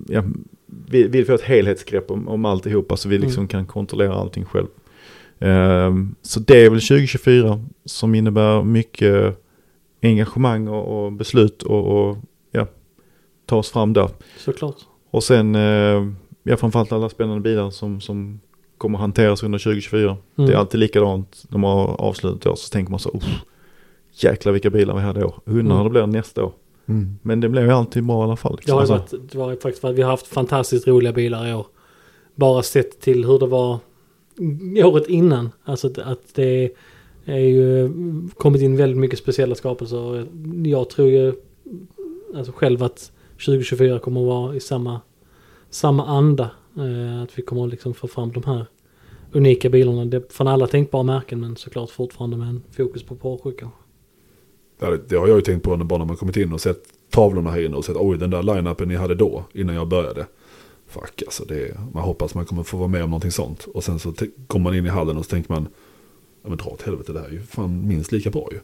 Speaker 2: ja, vi vi vill få ett helhetsgrepp om, om alltihopa så vi liksom
Speaker 1: Mm.
Speaker 2: kan kontrollera allting själv. Eh, så det är väl 2024 som innebär mycket engagemang och, och beslut och, och ja, ta oss fram där.
Speaker 1: Såklart.
Speaker 2: Och sen, eh, ja framförallt alla spännande bilar som, som kommer hanteras under 2024.
Speaker 1: Mm.
Speaker 2: Det är alltid likadant när man har avslutat år så tänker man så, "Uff, jäklar vilka bilar vi hade i år. Undrar
Speaker 1: Mm.
Speaker 2: hur det blir nästa år. Men det blev ju alltid bra i alla fall.
Speaker 1: Det
Speaker 2: Liksom.
Speaker 1: har ju
Speaker 2: Alltså,
Speaker 1: varit, det har faktiskt varit, vi har haft fantastiskt roliga bilar i år. Bara sett till hur det var året innan. Alltså att- att det är ju kommit in väldigt mycket speciella skapelser. Jag tror ju alltså själv att 2024 kommer att vara i samma, samma anda. Eh, att vi kommer att liksom få fram de här unika bilarna. Det, från alla tänkbara märken men såklart fortfarande med en fokus på Porsche kanske.
Speaker 3: Ja, det, har jag ju tänkt på när bara när man kommit in och sett tavlorna här inne och sett oj den där line-upen ni hade då innan jag började. Fuck alltså, det är, man hoppas man kommer få vara med om någonting sånt. Och sen så kommer man in i hallen och så tänker man, ja men dra åt helvete det här är ju fan minst lika bra ju.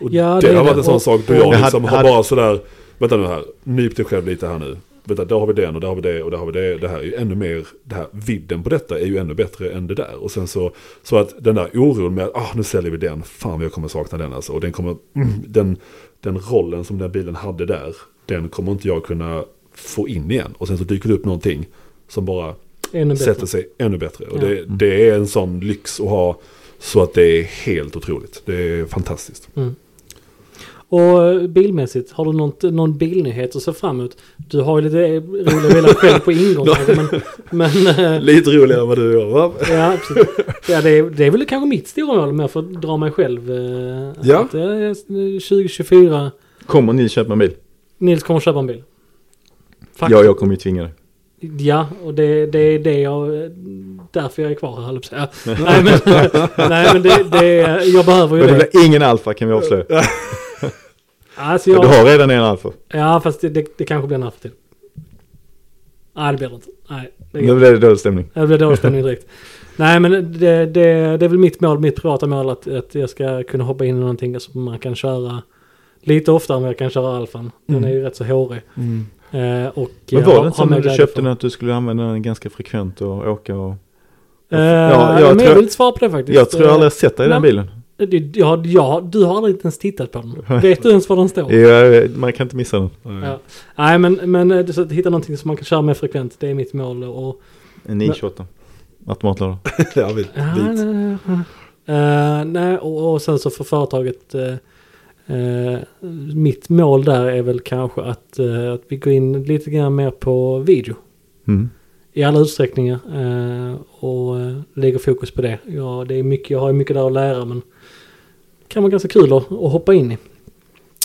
Speaker 3: Och
Speaker 1: Ja,
Speaker 3: det,
Speaker 1: det är
Speaker 3: har varit en sån sak då jag liksom
Speaker 2: hade-
Speaker 3: har bara sådär, vänta nu här, nyp dig själv lite här nu. Vänta, där har vi den och där har vi det och där har vi det. Det här är ju ännu mer, det här vidden på detta är ju ännu bättre än det där. Och sen så, så att den där oron med att ah, nu säljer vi den, fan jag kommer sakna den alltså. Och den kommer, mm, den, den rollen som den bilen hade där, den kommer inte jag kunna få in igen. Och sen så dyker det upp någonting som bara sätter sig ännu bättre. Och
Speaker 1: Ja.
Speaker 3: det, det är en sån lyx att ha så att det är helt otroligt. Det är fantastiskt.
Speaker 1: Mm. Och eh, bilmässigt, har du något, någon bilnyhet att se fram emot? Du har ju lite roliga bilar själv på ingång men... men eh,
Speaker 3: Lite roligare än vad du gör va?
Speaker 1: ja, ja det, är, det är väl kanske mitt stora mål med att få dra mig själv. eh,
Speaker 3: Ja.
Speaker 1: Att, eh, 2024,
Speaker 2: Kommer ni köpa en bil?
Speaker 1: Nils kommer köpa en bil. Fuck.
Speaker 2: Ja, jag kommer ju tvinga dig.
Speaker 1: Ja, och det, det är det jag... Därför jag är kvar här, höll jag säga. Nej men, nej, men det, det, jag behöver ju
Speaker 2: Men det. blir ingen alfa kan vi avslöja.
Speaker 1: Alltså
Speaker 2: Men Du
Speaker 1: jag,
Speaker 2: har redan en alfa.
Speaker 1: ja, fast det, det, det kanske blir en alfa till. Nej, det blir det inte. Nej, det,
Speaker 2: Nu blir det dålig stämning.
Speaker 1: det blir dålig stämning direkt. Nej, men det, det, det är väl mitt mål, mitt privata mål att, att jag ska kunna hoppa in i någonting som man kan köra lite oftare än vad jag kan köra alfan. Den
Speaker 3: Mm.
Speaker 1: är ju rätt så hårig. Eh, och
Speaker 2: Men
Speaker 1: jag
Speaker 2: var det inte som när du köpte den att du skulle använda den ganska frekvent och åka och...
Speaker 1: Eh,
Speaker 2: Ja, jag tror-
Speaker 1: jag vill inte svara på det faktiskt.
Speaker 2: Jag tror jag aldrig har sett dig i den bilen.
Speaker 1: Ja, ja, du har aldrig ens tittat på den. Vet du ens var den står?
Speaker 2: Ja, man kan inte missa den.
Speaker 1: Ja. Nej, men, men eh, så att hitta någonting som man kan köra med frekvent, det är mitt mål. Och,
Speaker 2: En 928. Automatlåda.
Speaker 3: Ja, vit.
Speaker 1: ja,
Speaker 3: vit.
Speaker 1: nej, eh, nej, och, och sen så för företaget, eh, eh, mitt mål där är väl kanske att, att vi går in lite grann mer på video.
Speaker 2: Mm.
Speaker 1: I alla utsträckningar. Och lägger fokus på det. Ja, det är mycket, jag har ju mycket där att lära men kan vara ganska kul att, att hoppa in i.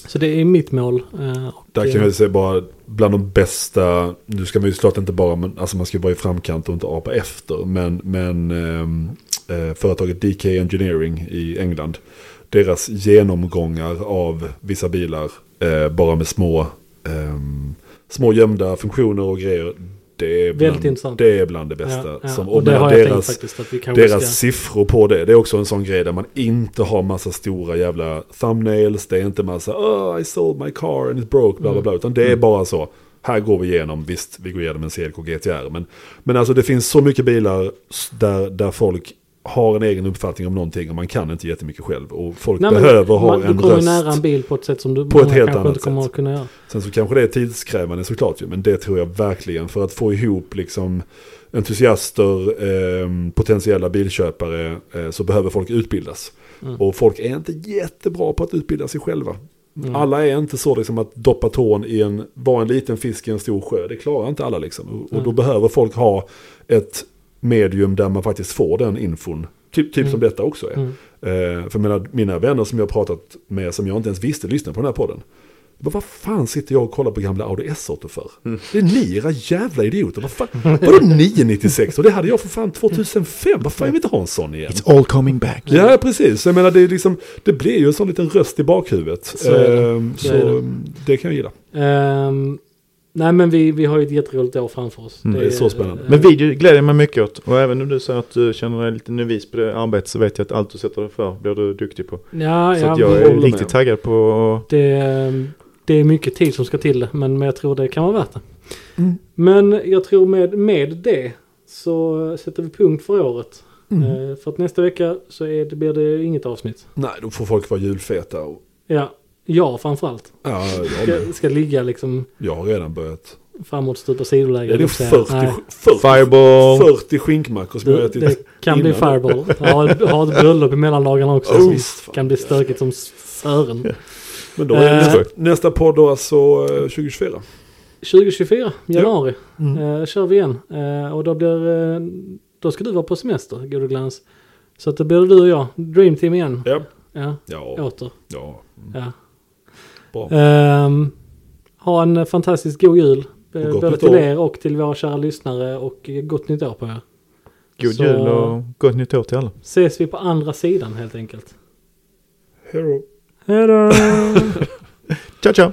Speaker 1: Så det är mitt mål. eh, och,
Speaker 3: Där
Speaker 1: eh,
Speaker 3: kan jag säga bara bland de bästa, nu ska man ju såklart inte bara, men, alltså man ska ju vara i framkant och inte apa efter. Men, men ehm, eh, företaget DK Engineering i England, deras genomgångar av vissa bilar, eh, bara med små, ehm, små gömda funktioner och grejer. Det är bland,
Speaker 1: Väldigt intressant.
Speaker 3: Det är bland det bästa.
Speaker 1: Ja, ja.
Speaker 3: Som,
Speaker 1: och det
Speaker 3: med
Speaker 1: har jag tänkt
Speaker 3: deras,
Speaker 1: faktiskt att vi kanske
Speaker 3: deras
Speaker 1: ska...
Speaker 3: siffror på det, det är också en sån grej där man inte har massa stora jävla thumbnails. Det är inte massa oh I sold my car and it broke bla bla bla. Utan det är bara så. Här går vi igenom, visst vi går igenom en CLK GTR. Men, men alltså det finns så mycket bilar där, där folk har en egen uppfattning om någonting och man kan inte jättemycket själv. Och folk
Speaker 1: Nej,
Speaker 3: behöver ha
Speaker 1: man,
Speaker 3: en
Speaker 1: Du kommer
Speaker 3: röst.
Speaker 1: nära en bil på ett sätt som du
Speaker 3: På ett helt annat
Speaker 1: inte kommer
Speaker 3: sätt.
Speaker 1: att kunna göra.
Speaker 3: Sen så kanske det är tidskrävande såklart ju, men det tror jag verkligen. För att få ihop liksom entusiaster, eh, potentiella bilköpare, eh, så behöver folk utbildas.
Speaker 1: Mm.
Speaker 3: Och folk är inte jättebra på att utbilda sig själva.
Speaker 1: Mm.
Speaker 3: Alla är inte så liksom att doppa tån i en, vara en liten fisk i en stor sjö. Det klarar inte alla liksom. Och, och då behöver folk ha ett medium där man faktiskt får den infon. Typ, typ som
Speaker 1: Mm.
Speaker 3: detta också är.
Speaker 1: Mm.
Speaker 3: Eh, för mina, mina vänner som jag har pratat med som jag inte ens visste lyssnade på den här podden. Bara, vad fan sitter jag och kollar på gamla Audi S8 för?
Speaker 2: Mm.
Speaker 3: Det är ni era jävla idioter. Vad fan? Vadå 996? Och det hade jag för fan 2005. Vad fan jag vill inte ha en sån igen.
Speaker 2: It's all coming back.
Speaker 3: Ja, precis. Jag menar, det, är liksom, det blir ju en sån liten röst i bakhuvudet.
Speaker 1: Så är det.
Speaker 3: Ehm,
Speaker 1: Så det.
Speaker 3: det kan jag gilla.
Speaker 1: Ehm, nej men vi, vi har ju ett jätteroligt år framför oss.
Speaker 2: Mm,
Speaker 3: det är så spännande.
Speaker 1: eh,
Speaker 2: Men video gläder jag mig mycket åt. Och även om du säger att du känner dig lite nervis på det arbetet så vet jag att allt du sätter dig för blir du duktig på.
Speaker 1: Ja,
Speaker 2: Så
Speaker 1: ja,
Speaker 2: att jag är riktigt
Speaker 3: med.
Speaker 2: taggad på
Speaker 1: det, ehm, det är mycket tid som ska till det, men, men jag tror det kan vara värt det.
Speaker 3: Mm.
Speaker 1: Men jag tror med, med det så sätter vi punkt för året.
Speaker 3: Mm.
Speaker 1: Eh, för att nästa vecka så är det, blir det inget avsnitt.
Speaker 3: Nej, då får folk vara julfeta. Och,
Speaker 1: Ja, jag framförallt.
Speaker 3: ja, jag,
Speaker 1: Ska,
Speaker 3: med.
Speaker 1: ska ligga liksom
Speaker 3: jag har redan börjat.
Speaker 1: framåt, stupa sidoläge.
Speaker 3: Det är nog
Speaker 1: säga.
Speaker 3: 40,
Speaker 1: Nej,
Speaker 3: 40,
Speaker 2: Fireball!
Speaker 3: 40 skinkmackor som jag har
Speaker 1: det,
Speaker 3: ätit.
Speaker 1: det kan bli
Speaker 3: innan.
Speaker 1: fireball. Jag har ett bröllop i mellandagarna också.
Speaker 3: Oh, fan.
Speaker 1: kan bli stökigt som sören.
Speaker 3: Men då är
Speaker 1: Eh.
Speaker 3: nästa, nästa podd då alltså eh, 2024.
Speaker 1: 2024, januari,
Speaker 3: Mm.
Speaker 1: eh, kör vi igen. Eh, och då blir eh, då ska du vara på semester, gode glans. Så att det blir du och jag, Dream Team igen.
Speaker 3: Ja.
Speaker 1: Ja,
Speaker 3: Ja.
Speaker 1: åter.
Speaker 3: ja. Mm.
Speaker 1: Ja. Ehm, ha en fantastiskt god jul. eh,
Speaker 3: Och
Speaker 1: Både till
Speaker 3: år.
Speaker 1: er och till våra kära lyssnare och gott nytt år på er.
Speaker 2: God
Speaker 1: Så-
Speaker 2: jul och gott nytt år till alla.
Speaker 1: Ses vi på andra sidan helt enkelt.
Speaker 3: Hero.
Speaker 1: Hejdå!
Speaker 2: Ciao ciao!